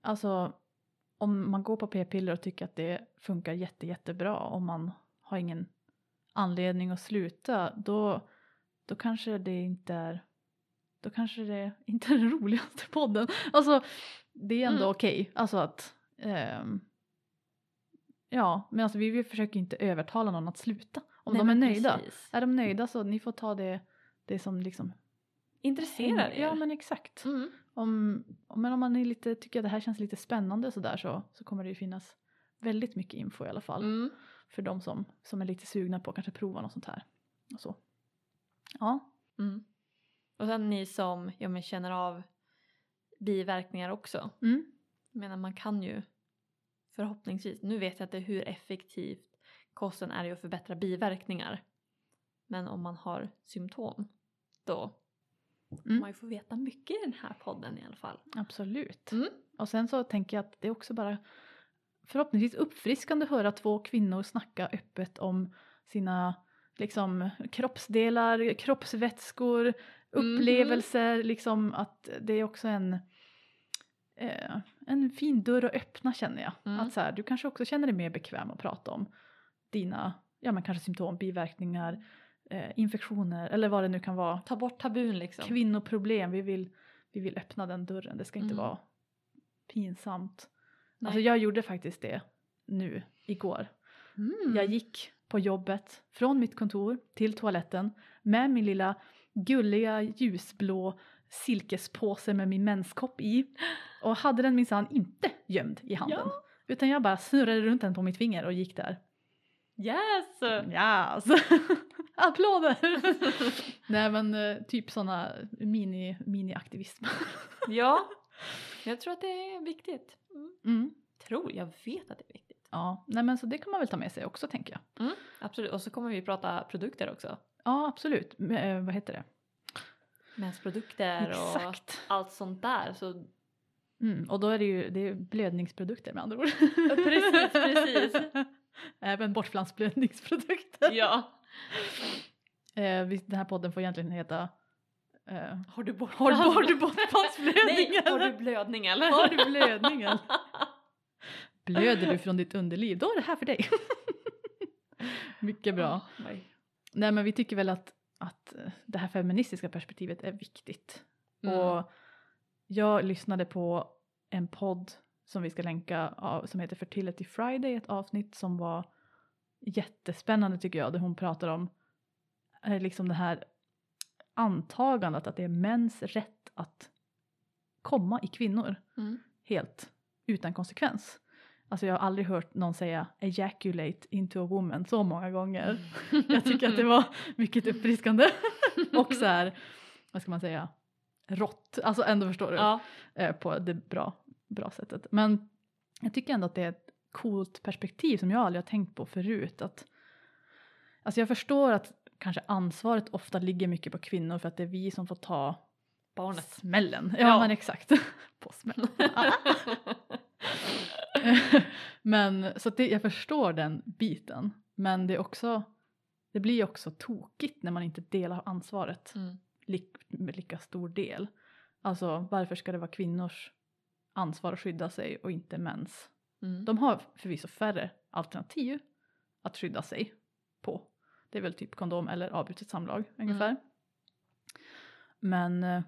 alltså om man går på p-piller och tycker att det funkar jätte, jättebra om man har ingen anledning att sluta då, då kanske det inte är då kanske det [LAUGHS] inte är den roligaste podden. Alltså det är ändå Mm. okej. Alltså att ehm, ja, men alltså vi, försöker inte övertala någon att sluta. Om Nej, de är nöjda. precis. Är de nöjda så ni får ta det, det som liksom Intresserar er? Ja men exakt. Mm. Om, men om man är lite, tycker att det här känns lite spännande sådär så, så kommer det ju finnas väldigt mycket info i alla fall. Mm. För de som, som är lite sugna på att kanske prova något sånt här. Och så. Ja. Mm. Och sen ni som ja, men känner av biverkningar också. Mm. Jag menar man kan ju förhoppningsvis, nu vet jag inte hur effektivt kosten är i att förbättra biverkningar. Men om man har symptom då Mm. man ju få veta mycket i den här podden i alla fall. Absolut. Mm. Och sen så tänker jag att det är också bara förhoppningsvis uppfriskande att höra två kvinnor snacka öppet om sina liksom kroppsdelar, kroppsvätskor, upplevelser, liksom att det är också en eh, en fin dörr att öppna känner jag. Mm. Att så här, du kanske också känner dig mer bekväm att prata om dina, ja men kanske symptom, biverkningar, eh, infektioner eller vad det nu kan vara. Ta bort tabun liksom. Kvinnoproblem, vi vill, vi vill öppna den dörren, det ska inte Mm. vara pinsamt. Nej. Alltså jag gjorde faktiskt det nu igår. Mm. Jag gick på jobbet från mitt kontor till toaletten med min lilla gulliga ljusblå silkespåse med min menskopp i och hade den minsann inte gömd i handen. Ja. Utan jag bara snurrade runt den på mitt finger och gick där. Yes! Yes! [LAUGHS] Applåder! [LAUGHS] Nej men eh, typ sådana mini, mini-aktivism. [LAUGHS] ja, jag tror att det är viktigt. Mm. Mm. Tror, jag vet att det är viktigt. Ja, nej men så det kan man väl ta med sig också tänker jag. Mm. Absolut, och så kommer vi prata produkter också. Ja absolut, M- eh, vad heter det? Mensprodukter och allt sånt där. Så Mm, och då är det ju det är blödningsprodukter med andra ord. precis, precis. [LAUGHS] Även bortflansblödningsprodukter. Ja. Eh, den här podden får egentligen heta eh, Har du bort Har [LAUGHS] har du bortfallsblödning Nej, har du blödning eller? Har du blödning eller? [LAUGHS] Blöder du från ditt underliv, då är det här för dig. [LAUGHS] Mycket bra. Oh, nej. Nej men vi tycker väl att, att eh, det här feministiska perspektivet är viktigt. Mm. Och jag lyssnade på en podd som vi ska länka av, som heter Fertility Friday, ett avsnitt som var jättespännande tycker jag, där hon pratar om eh, liksom det här antagandet att det är mäns rätt att komma i kvinnor Mm. helt utan konsekvens. Alltså jag har aldrig hört någon säga ejaculate into a woman så många gånger. [LAUGHS] Jag tycker att det var mycket uppfriskande. [LAUGHS] och så här, vad ska man säga, rått. Alltså ändå förstår du. Ja. Eh, på det bra, bra sättet. Men jag tycker ändå att det är coolt perspektiv som jag aldrig har tänkt på förut. Att, alltså jag förstår att kanske ansvaret ofta ligger mycket på kvinnor för att det är vi som får ta Barnet. smällen. Ja, Ja. men exakt. [LAUGHS] på smällen. [LAUGHS] men så det, jag förstår den biten. Men det är också, det blir också tokigt när man inte delar ansvaret Mm. lik, med lika stor del. Alltså varför ska det vara kvinnors ansvar att skydda sig och inte mäns? Mm. De har förvisso färre alternativ att skydda sig på. Det är väl typ kondom eller avbrutet samlag ungefär. Men eh,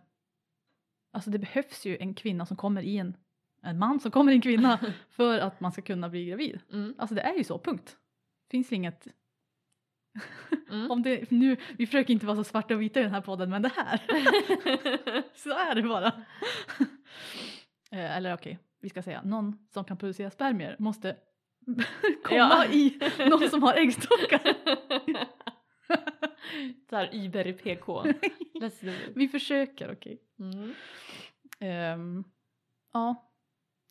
alltså det behövs ju en kvinna som kommer i en, en man som kommer i en kvinna [LAUGHS] för att man ska kunna bli gravid. Mm. Alltså det är ju så, punkt. Finns inget Mm. [LAUGHS] om det, nu, vi försöker inte vara så svarta och vita i den här podden men det här, [LAUGHS] så är det bara. Eh, Eller okej, vi ska säga någon som kan producera spermier måste [LAUGHS] komma Ja. i någon som har äggstockar. [LAUGHS] Såhär Uber i PK. [LAUGHS] Vi försöker, okej. Mm. Ehm, ja,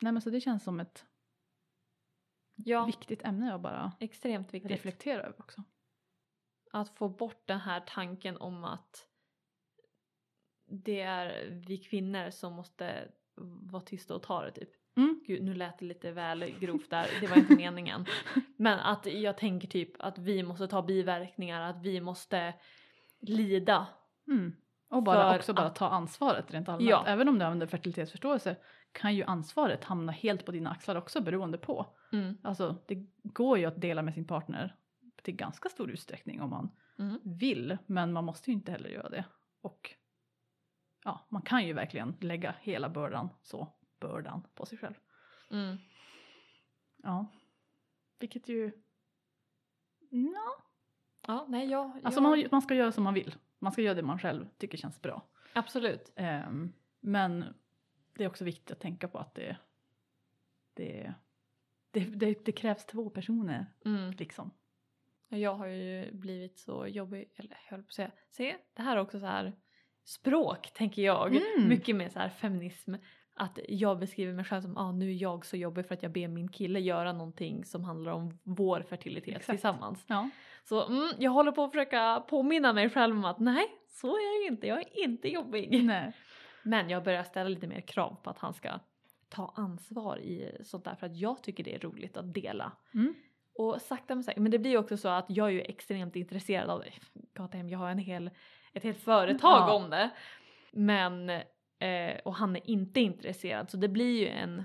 nej men så det känns som ett Ja, viktigt ämne att bara extremt viktigt. reflektera över också. Att få bort den här tanken om att det är vi kvinnor som måste vara tysta och ta det typ. Mm. Gud, nu lät det lite väl grovt där, det var inte meningen. [LAUGHS] Men att jag tänker typ att vi måste ta biverkningar, att vi måste lida. Mm. Och bara också bara att- ta ansvaret rent allmänt. Ja. Även om du använder fertilitetsförståelse kan ju ansvaret hamna helt på dina axlar också beroende på. Mm. Alltså det går ju att dela med sin partner till ganska stor utsträckning om man Mm. vill. Men man måste ju inte heller göra det. Och ja, man kan ju verkligen lägga hela bördan, så bördan på sig själv. Mm. Ja. Vilket ju... Ja. Ja, nej jag... Alltså man, man ska göra som man vill. Man ska göra det man själv tycker känns bra. Absolut. Ehm, men det är också viktigt att tänka på att det, det, det, det, det krävs två personer Mm. liksom. Jag har ju blivit så jobbig, eller jag höll på att säga, se det här är också så här språk tänker jag, Mm. mycket mer så här feminism. Att jag beskriver mig själv som ah, nu är jag så jobbig för att jag ber min kille göra någonting som handlar om vår fertilitet Exakt. tillsammans. Ja. Så mm, jag håller på att försöka påminna mig själv om att nej, så är jag inte, jag är inte jobbig. Nej. Men jag börjar ställa lite mer krav på att han ska ta ansvar i sånt där för att jag tycker det är roligt att dela. Mm. Och sakta men säkert, men det blir ju också så att jag är ju extremt intresserad av det. Goddamn, jag har en hel, ett helt företag Ja. om det. Men, eh, och han är inte intresserad så det blir ju en,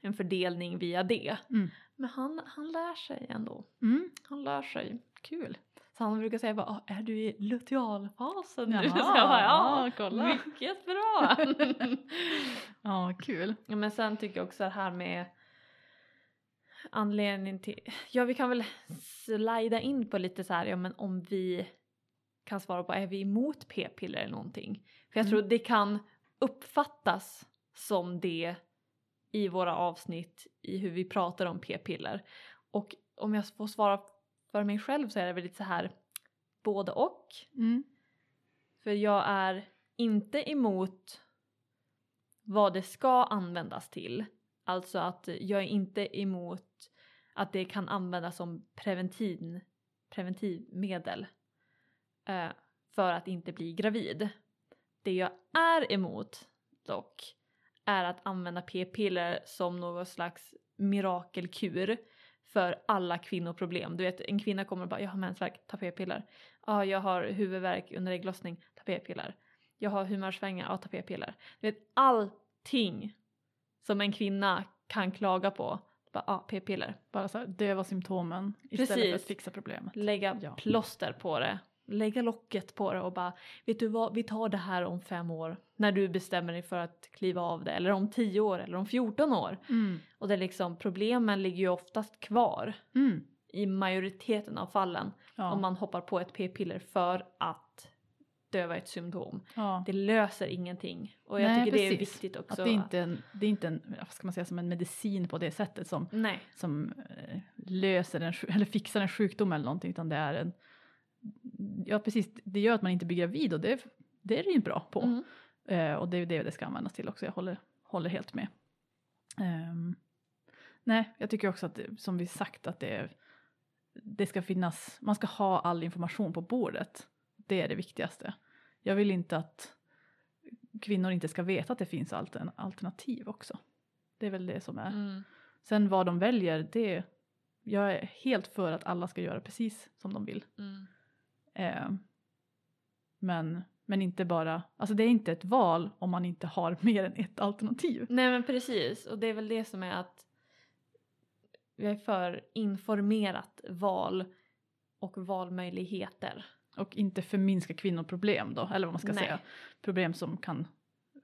en fördelning via det. Mm. Men han, han lär sig ändå. Mm. Han lär sig. Kul. Så han brukar säga bara, "Ah, är du i lutealfasen nu? Jaha, [LAUGHS] så jag bara, ja, kolla." mycket bra. [LAUGHS] Ja, kul. men sen tycker jag också det här med anledningen till, ja vi kan väl slida in på lite så här, ja men om vi kan svara på, är vi emot p-piller eller någonting? För jag Mm. tror det kan uppfattas som det i våra avsnitt i hur vi pratar om p-piller. Och om jag får svara för mig själv så är det väl lite så här både och. Mm. För jag är inte emot vad det ska användas till. Alltså att jag är inte emot att det kan användas som preventiv, preventivmedel eh, för att inte bli gravid. Det jag är emot dock är att använda p-piller som någon slags mirakelkur för alla kvinnoproblem. Du vet en kvinna kommer och bara jag har mensvärk, ta p-piller. Ja, jag har huvudvärk under ägglossning, ta p-piller. Jag har humörsvängar, ja ta p-piller. Du vet allting som en kvinna kan klaga på, bara ja p-piller. Bara så här, döva symptomen istället för Precis. att fixa problemet. Lägga Ja. plåster på det. Lägga locket på det och bara vet du vad, vi tar det här om fem år när du bestämmer dig för att kliva av det eller om tio år eller om 14 år. Mm. Och det är liksom problemen ligger ju oftast kvar Mm. i majoriteten av fallen Ja. om man hoppar på ett p-piller för att döva ett symptom. ja. Det löser ingenting och jag Nej, tycker det är precis. viktigt också. Att det inte är en, det är inte en, vad ska man säga, som en medicin på det sättet som, Nej, som eh, löser en, eller fixar en sjukdom eller någonting utan det är en, ja precis, det gör att man inte blir gravid och det, det är det ju bra på. Mm. Eh, och det är det det ska användas till också, jag håller, håller helt med. Ehm, nej, jag tycker också att det, som vi sagt att det, det ska finnas, man ska ha all information på bordet. Det är det viktigaste. Jag vill inte att kvinnor inte ska veta att det finns altern, alternativ också. Det är väl det som är. Mm. Sen vad de väljer, det, jag är helt för att alla ska göra precis som de vill. Mm. Eh, men, men inte bara, alltså det är inte ett val om man inte har [LAUGHS] mer än ett alternativ. Nej men precis och det är väl det som är att jag är för informerat val och valmöjligheter. Och inte förminska kvinnoproblem då, eller vad man ska Nej. säga. Problem som kan,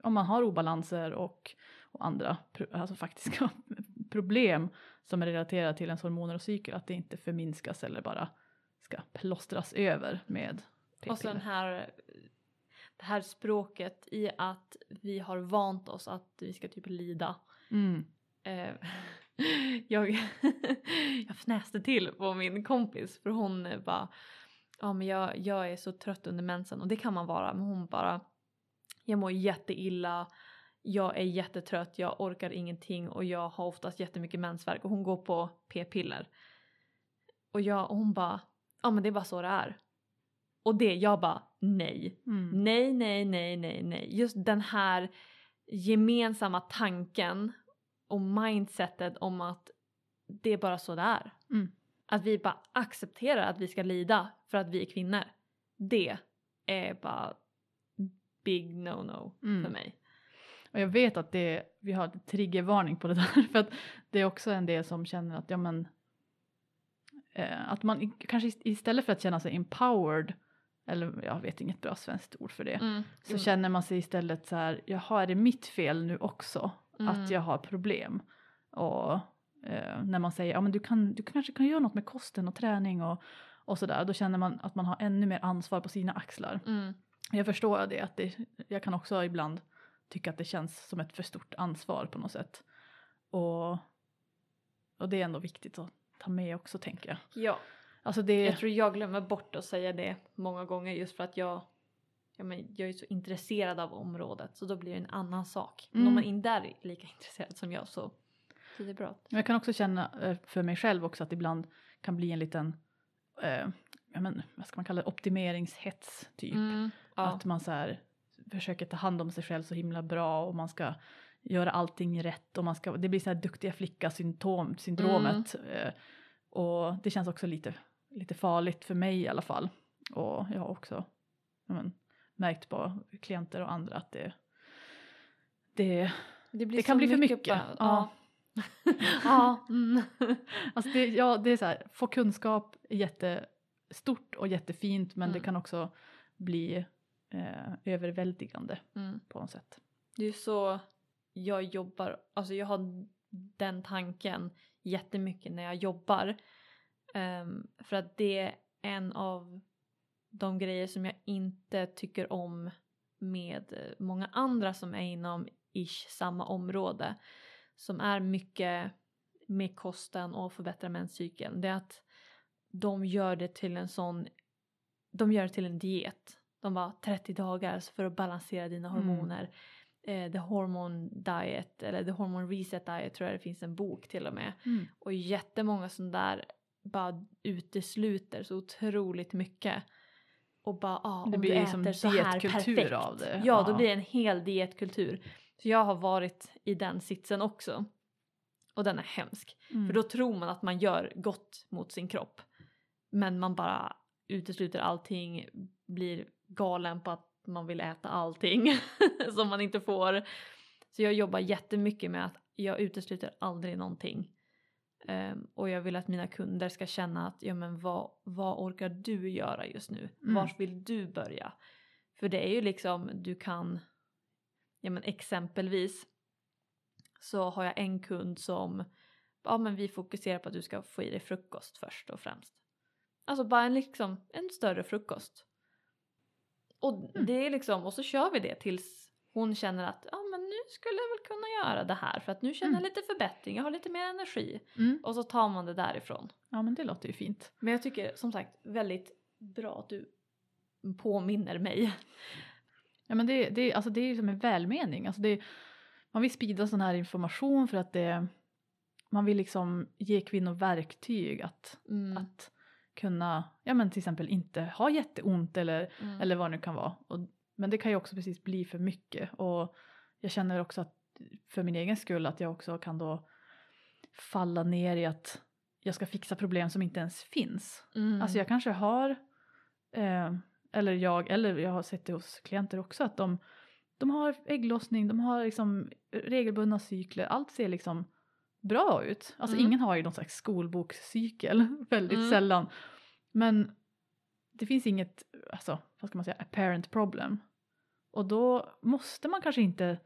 om man har obalanser och, och andra alltså faktiska [LAUGHS] problem som är relaterade till ens hormoner och cykel, att det inte förminskas eller bara ska plåstras över med Och så den p-piller. här, det här språket i att vi har vant oss att vi ska typ lida. Mm. Eh, [LAUGHS] jag, [LAUGHS] jag fnäste till på min kompis för hon bara ja men jag, jag är så trött under mensen och det kan man vara men hon bara jag mår jätteilla jag är jättetrött, jag orkar ingenting och jag har oftast jättemycket mensvärk och hon går på p-piller. Och, jag, och hon bara ja men det är bara så det är. Och det, jag bara nej. Mm. Nej, nej, nej, nej, nej. Just den här gemensamma tanken och mindsetet om att det är bara så det är. Mm. Att vi bara accepterar att vi ska lida för att vi är kvinnor. Det är bara big no-no Mm. för mig. Och jag vet att det, vi har ett triggervarning på det där [LAUGHS] för att det är också en del som känner att ja men eh, att man kanske ist- istället för att känna sig empowered eller jag vet inget bra svenskt ord för det Mm. så känner man sig istället så här jaha är det mitt fel nu också Mm. att jag har problem och eh, när man säger ja men du, kan, du kanske kan göra något med kosten och träning och, och sådär då känner man att man har ännu mer ansvar på sina axlar. Mm. Jag förstår det, att det, jag kan också ibland tycka att det känns som ett för stort ansvar på något sätt. Och, och det är ändå viktigt att ta med också tänker jag. Ja, Alltså det, jag tror jag glömmer bort att säga det många gånger just för att jag Ja, men jag är så intresserad av området så då blir det en annan sak. Men om Mm. man inte är lika [LAUGHS] intresserad som jag så så det bra. Jag kan också känna eh, för mig själv också att ibland kan bli en liten, eh, ja men, vad ska man kalla det, optimeringshets typ. Mm, ja. Att man så här försöker ta hand om sig själv så himla bra och man ska göra allting rätt och man ska, det blir så här duktiga flicka symptom, syndromet. Eh, och det känns också lite, lite farligt för mig i alla fall. Och jag har också men, märkt på klienter och andra att det, det, det, blir det kan bli för mycket. bara- Ja. ja. [LAUGHS] mm. [LAUGHS] alltså det, ja, det är så här, få kunskap är jättestort och jättefint men det Mm. kan också bli eh, överväldigande Mm. på något sätt. Det är så jag jobbar, alltså jag har den tanken jättemycket när jag jobbar. Ehm, för att det är en av de grejer som jag inte tycker om med många andra som är inom ish samma område. Som är mycket med kosten och förbättra menscykeln. Det är att de gör det till en sån, de gör det till en diet. De var 30 dagar för att balansera dina Mm. Eh, the Hormone Diet eller The Hormone Reset Diet tror jag det finns en bok till och med. Mm. Och jättemånga som där bara utesluter så otroligt mycket. Och bara ah, Det om blir du liksom äter så här perfekt. av det. Ja, då Ja. blir det en hel dietkultur. Så jag har varit i den sitsen också. Och den är hemsk. Mm. För då tror man att man gör gott mot sin kropp. Men man bara utesluter allting, blir galen på att man vill äta allting [LAUGHS] som man inte får. Så jag jobbar jättemycket med att jag utesluter aldrig någonting. Ehm, och jag vill att mina kunder ska känna att ja men vad, vad orkar du göra just nu? Mm. Vart vill du börja? För det är ju liksom du kan, ja men exempelvis så har jag en kund som, ja men vi fokuserar på att du ska få i dig frukost först och främst. Alltså bara en liksom, en större frukost. Och Mm. det är liksom, och så kör vi det tills hon känner att ja men nu skulle jag väl kunna göra det här för att nu känner jag Mm. lite förbättring, jag har lite mer energi. Mm. Och så tar man det därifrån. Ja men det låter ju fint. Men jag tycker som sagt väldigt bra att du påminner mig. Ja men det, det, alltså det är ju som en välmening. Alltså det, man vill sprida sån här information för att det, man vill liksom ge kvinnor verktyg att, Mm. att kunna, ja men till exempel inte ha jätteont eller, Mm. eller vad det nu kan vara. Och, men det kan ju också precis bli för mycket och jag känner också att för min egen skull att jag också kan då falla ner i att jag ska fixa problem som inte ens finns. Mm. Alltså jag kanske har, eh, eller jag, eller jag har sett det hos klienter också, att de, de har ägglossning, de har liksom regelbundna cykler, allt ser liksom bra ut. Alltså Mm. ingen har ju någon slags skolbokscykel, [LAUGHS] väldigt Mm. sällan. Men det finns inget, alltså vad ska man säga, apparent problem. Och då måste man kanske inte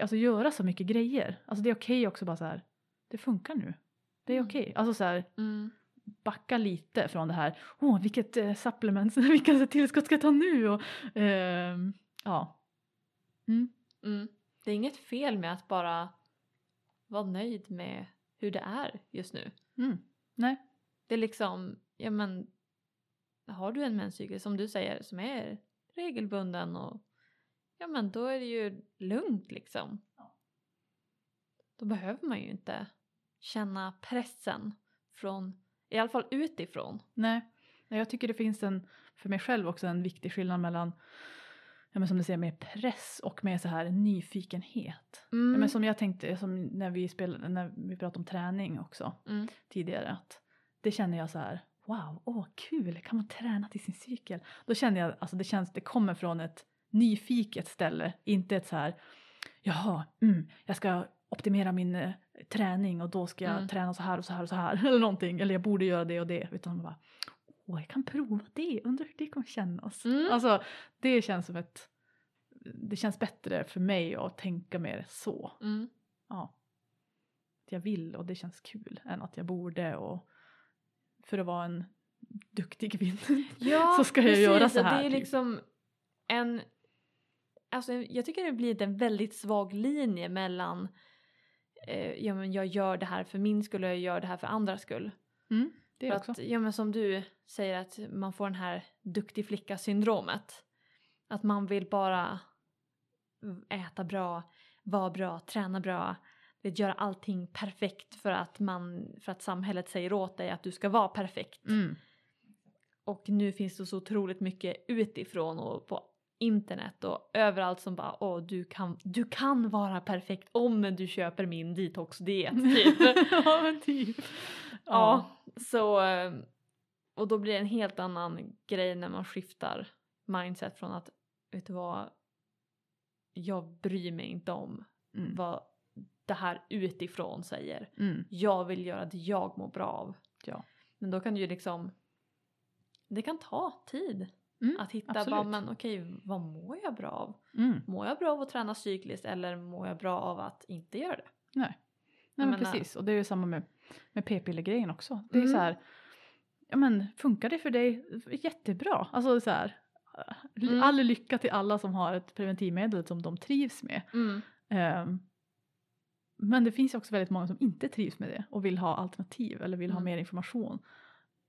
alltså göra så mycket grejer. Alltså det är okej också bara så här, det funkar nu. Det är Mm. okej. Alltså så här, Mm. backa lite från det här, åh vilket eh, supplement, [LAUGHS] vilka tillskott ska jag ta nu? Och, ehm, ja. Mm. Mm. Det är inget fel med att bara vara nöjd med hur det är just nu. Mm. Nej. Det är liksom, ja men har du en menscykel som du säger som är regelbunden och ja men då är det ju lugnt liksom. Ja. Då behöver man ju inte känna pressen från, i alla fall utifrån. Nej. Jag tycker det finns en, för mig själv också, en viktig skillnad mellan Ja, men som du säger med press och med så här nyfikenhet. Mm. men som jag tänkte, som när vi, spelade, när vi pratade om träning också Mm. tidigare. Att det känner jag så här, wow, åh kul, kan man träna till sin cykel? Då känner jag, alltså det känns, det kommer från ett nyfiket ställe, inte ett så här, jaha, mm, jag ska optimera min eh, träning och då ska jag Mm. träna så här och så här och så här [LAUGHS] eller någonting, eller jag borde göra det och det, utan man bara, åh jag kan prova det, undrar hur det kommer kännas. Mm. Alltså det känns som ett, det känns bättre för mig att tänka mer så. Mm. Ja. Att jag vill och det känns kul än att jag borde och för att vara en duktig kvinna [LAUGHS] Ja, så ska jag göra så här. Det är typ. liksom en... Alltså jag tycker det blir en väldigt svag linje mellan eh, ja men jag gör det här för min skull och jag gör det här för andras skull. mm, det för också. att, ja men som du säger att man får den här duktig flicka syndromet. Att man vill bara äta bra, vara bra, träna bra. Vet, göra allting perfekt för att, man, för att samhället säger åt dig att du ska vara perfekt. Mm. Och nu finns det så otroligt mycket utifrån och på internet och överallt som bara åh du kan, du kan vara perfekt om du köper min detox-diet [LAUGHS] typ. ja men typ. ja, så eh, och då blir det en helt annan grej när man skiftar mindset från att vet du vad jag bryr mig inte om Mm. vad det här utifrån säger. Mm. Jag vill göra det jag mår bra av. Ja. Men då kan du ju liksom det kan ta tid Mm. att hitta absolut. bara, men okej, vad mår jag bra av? Mm. Mår jag bra av att träna cykliskt eller mår jag bra av att inte göra det? Nej. Nej, men menar- precis, och det är ju samma med, med p-piller-grejen också. Det är Mm. så här, ja men funkar det för dig? Jättebra. Alltså så här, Mm. all lycka till alla som har ett preventivmedel som de trivs med. Mm. Ehm, men det finns också väldigt många som inte trivs med det och vill ha alternativ eller vill ha Mm. mer information.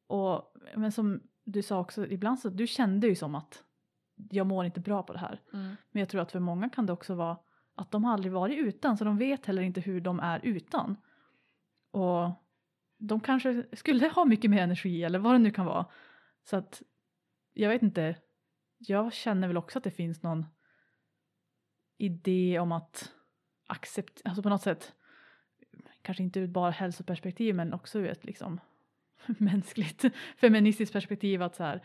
Och, men som du sa också, ibland så du kände ju som att jag mår inte bra på det här. Mm. Men jag tror att för många kan det också vara att de har aldrig varit utan så de vet heller inte hur de är utan. Och de kanske skulle ha mycket mer energi eller vad det nu kan vara. Så att jag vet inte, jag känner väl också att det finns någon idé om att acceptera, alltså på något sätt, kanske inte ur bara hälsoperspektiv men också ur ett liksom [LAUGHS] mänskligt feministiskt perspektiv att så här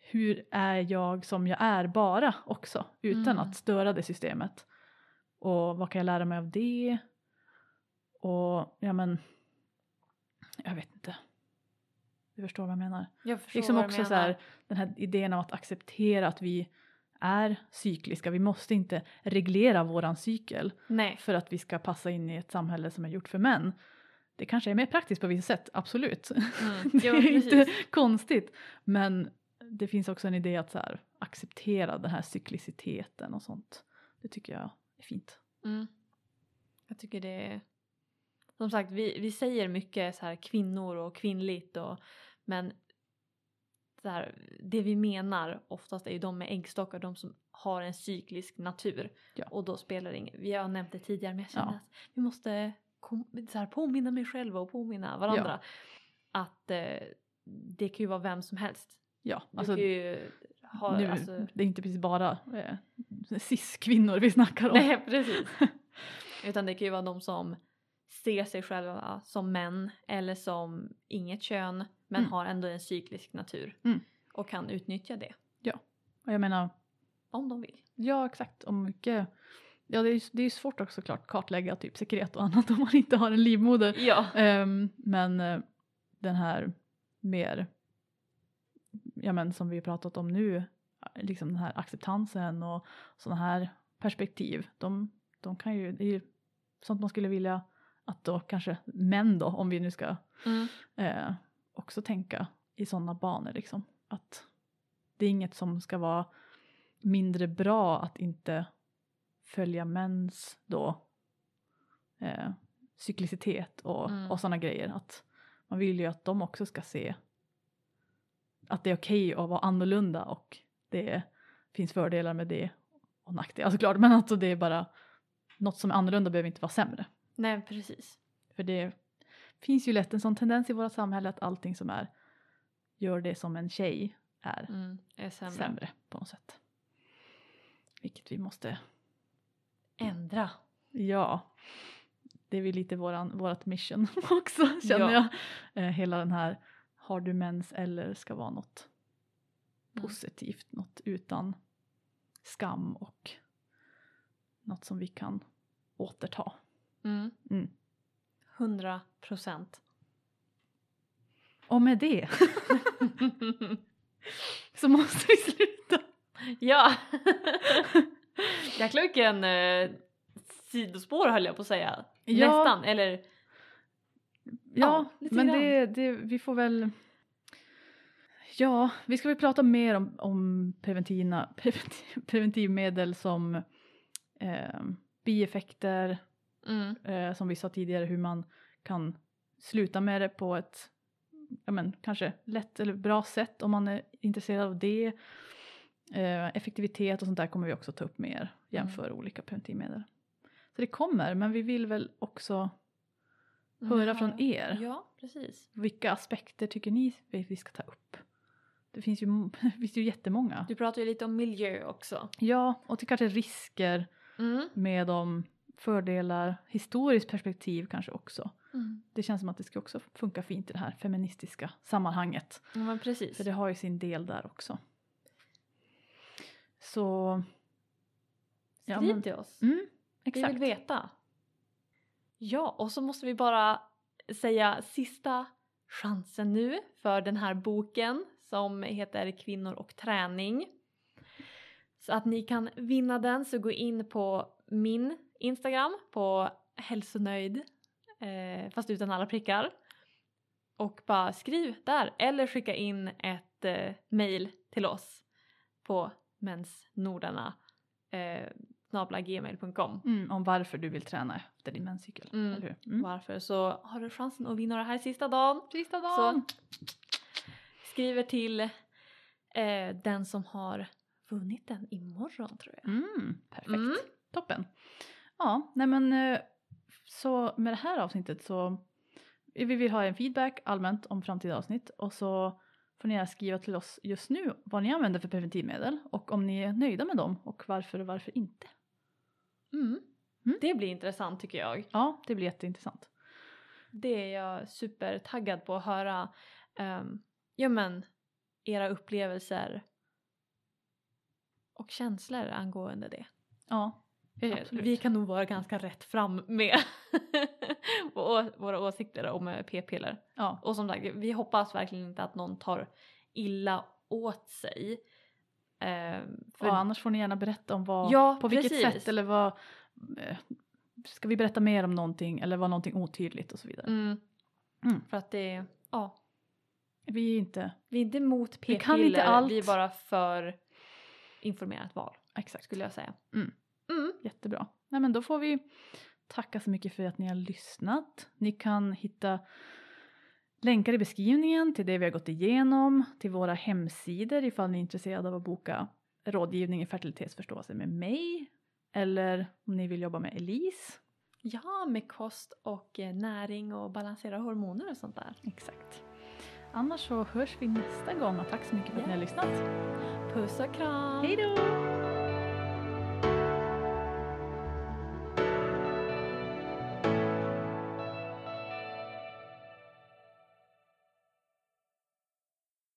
hur är jag som jag är bara också utan Mm. att störa det systemet? Och vad kan jag lära mig av det? Och ja men jag vet inte du förstår vad jag menar Jag förstår liksom vad också du så menar. här, den här idén om att acceptera att vi är cykliska. Vi måste inte reglera våran cykel Nej. för att vi ska passa in i ett samhälle som är gjort för män. Det kanske är mer praktiskt på vissa sätt, absolut. Mm. [LAUGHS] det är inte konstigt. Men det finns också en idé att så här, acceptera den här cykliciteten och sånt. Det tycker jag är fint. Mm. Jag tycker det är... Som sagt, vi, vi säger mycket så här kvinnor och kvinnligt och men så här, det vi menar oftast är ju de med äggstockar, de som har en cyklisk natur. Ja. Och då spelar det ingen, vi har nämnt det tidigare men jag känner Ja. att vi måste så här, påminna mig själva och påminna varandra att eh, det kan ju vara vem som helst. Ja, alltså, ha, nu, alltså, det är inte precis bara eh, cis-kvinnor vi snackar om. Nej, precis. [LAUGHS] Utan det kan ju vara de som ser sig själva som män eller som inget kön men Mm. har ändå en cyklisk natur Mm. och kan utnyttja det Och jag menar, om de vill. Ja, exakt. Och mycket, ja, det är ju det är svårt också såklart kartlägga typ sekret och annat [LAUGHS] om man inte har en livmoder. Ja. Ehm, men eh, den här mer, ja men som vi pratat om nu, liksom den här acceptansen och sådana här perspektiv, de, de kan ju, det är ju sånt man skulle vilja att då kanske män då, om vi nu ska Mm. eh, också tänka i sådana banor liksom. Att det är inget som ska vara mindre bra att inte följa mäns då eh, cyklicitet och, Mm. och sådana grejer. Att man vill ju att de också ska se att det är okej att vara annorlunda och det finns fördelar med det och nackdelar såklart. Men alltså det är bara något som är annorlunda behöver inte vara sämre. Nej, precis. För det finns ju lätt en sån tendens i våra samhälle att allting som är gör det som en tjej är Mm. Är sämre. sämre på något sätt. Vilket vi måste, Ändra. ja, det är väl lite våran, vårat mission [LAUGHS] också känner Ja. jag. Eh, hela den här, har du mens eller ska vara något Mm. positivt, något utan skam och något som vi kan återta. Mm. Mm. 100 procent. Och med det [LAUGHS] så måste vi sluta. ja. Jäklar vilken eh, sidospår höll jag på att säga. Ja. Nästan. Eller Ja, Ja, men det, det, vi får väl... Ja, vi ska väl prata mer om, om preventiv, [LAUGHS] preventivmedel som eh, bieffekter, mm. eh, som vi sa tidigare, hur man kan sluta med det på ett ja, men, kanske lätt eller bra sätt om man är intresserad av det. Eh, effektivitet och sånt där kommer vi också ta upp mer, jämföra olika preventivmedel. Så det kommer, men vi vill väl också höra från er. Ja, precis. Vilka aspekter tycker ni vi vi ska ta upp? Det finns ju, [LAUGHS] det finns ju jättemånga. Du pratar ju lite om miljö också. Ja, och till kanske risker Mm. med de fördelar, historiskt perspektiv kanske också. Mm. Det känns som att det ska också funka fint i det här feministiska sammanhanget. Ja, men precis. För det har ju sin del där också. Så... ja, Skriv men- till oss. Mm, Vi exakt. vill veta. Ja, och så måste vi bara säga sista chansen nu för den här boken som heter Kvinnor och träning. Så att ni kan vinna den så gå in på min Instagram på hälsonöjd eh, fast utan alla prickar. Och bara skriv där eller skicka in ett eh, mail till oss på mensnordarna eh, gmail.com. Mm, om varför du vill träna efter din menscykel. Mm. Eller hur? Mm. Varför så har du chansen att vinna det här sista dagen. Sista Så dagen! skriver till eh, den som har vunnit den imorgon tror jag. Mm, perfekt. Mm. Toppen. Ja, nej men eh, så med det här avsnittet så vi vill ha en feedback allmänt om framtida avsnitt och så får ni gärna skriva till oss just nu vad ni använder för preventivmedel och om ni är nöjda med dem och varför och varför inte. Mm. Mm. Det blir intressant tycker jag. Ja, det blir jätteintressant. Det är jag supertaggad på att höra. ehm, ja men era upplevelser och känslor angående det. Ja, Absolut. Vi kan nog vara ganska rätt fram med [LAUGHS] våra åsikter om eh, p-piller. ja, Och som sagt, vi hoppas verkligen inte att någon tar illa åt sig. Ehm, för och annars får ni gärna berätta om vad, Ja, på vilket precis. sätt eller vad eh, ska vi berätta mer om någonting eller var någonting otydligt och så vidare. Mm, Mm. För att det, ja, Vi är inte, vi är inte emot Vi p-piller, kan inte allt. vi är bara för informerat val exakt. skulle jag säga. Mm. Jättebra. Nej, men då får vi tacka så mycket för att ni har lyssnat. Ni kan hitta länkar i beskrivningen till det vi har gått igenom, till våra hemsidor ifall ni är intresserade av att boka rådgivning i fertilitetsförståelse med mig eller om ni vill jobba med Elise. Ja, med kost och eh, näring och balansera hormoner och sånt där. Exakt. Annars så hörs vi nästa gång och tack så mycket för att ni har lyssnat. Puss och kram! Hej då!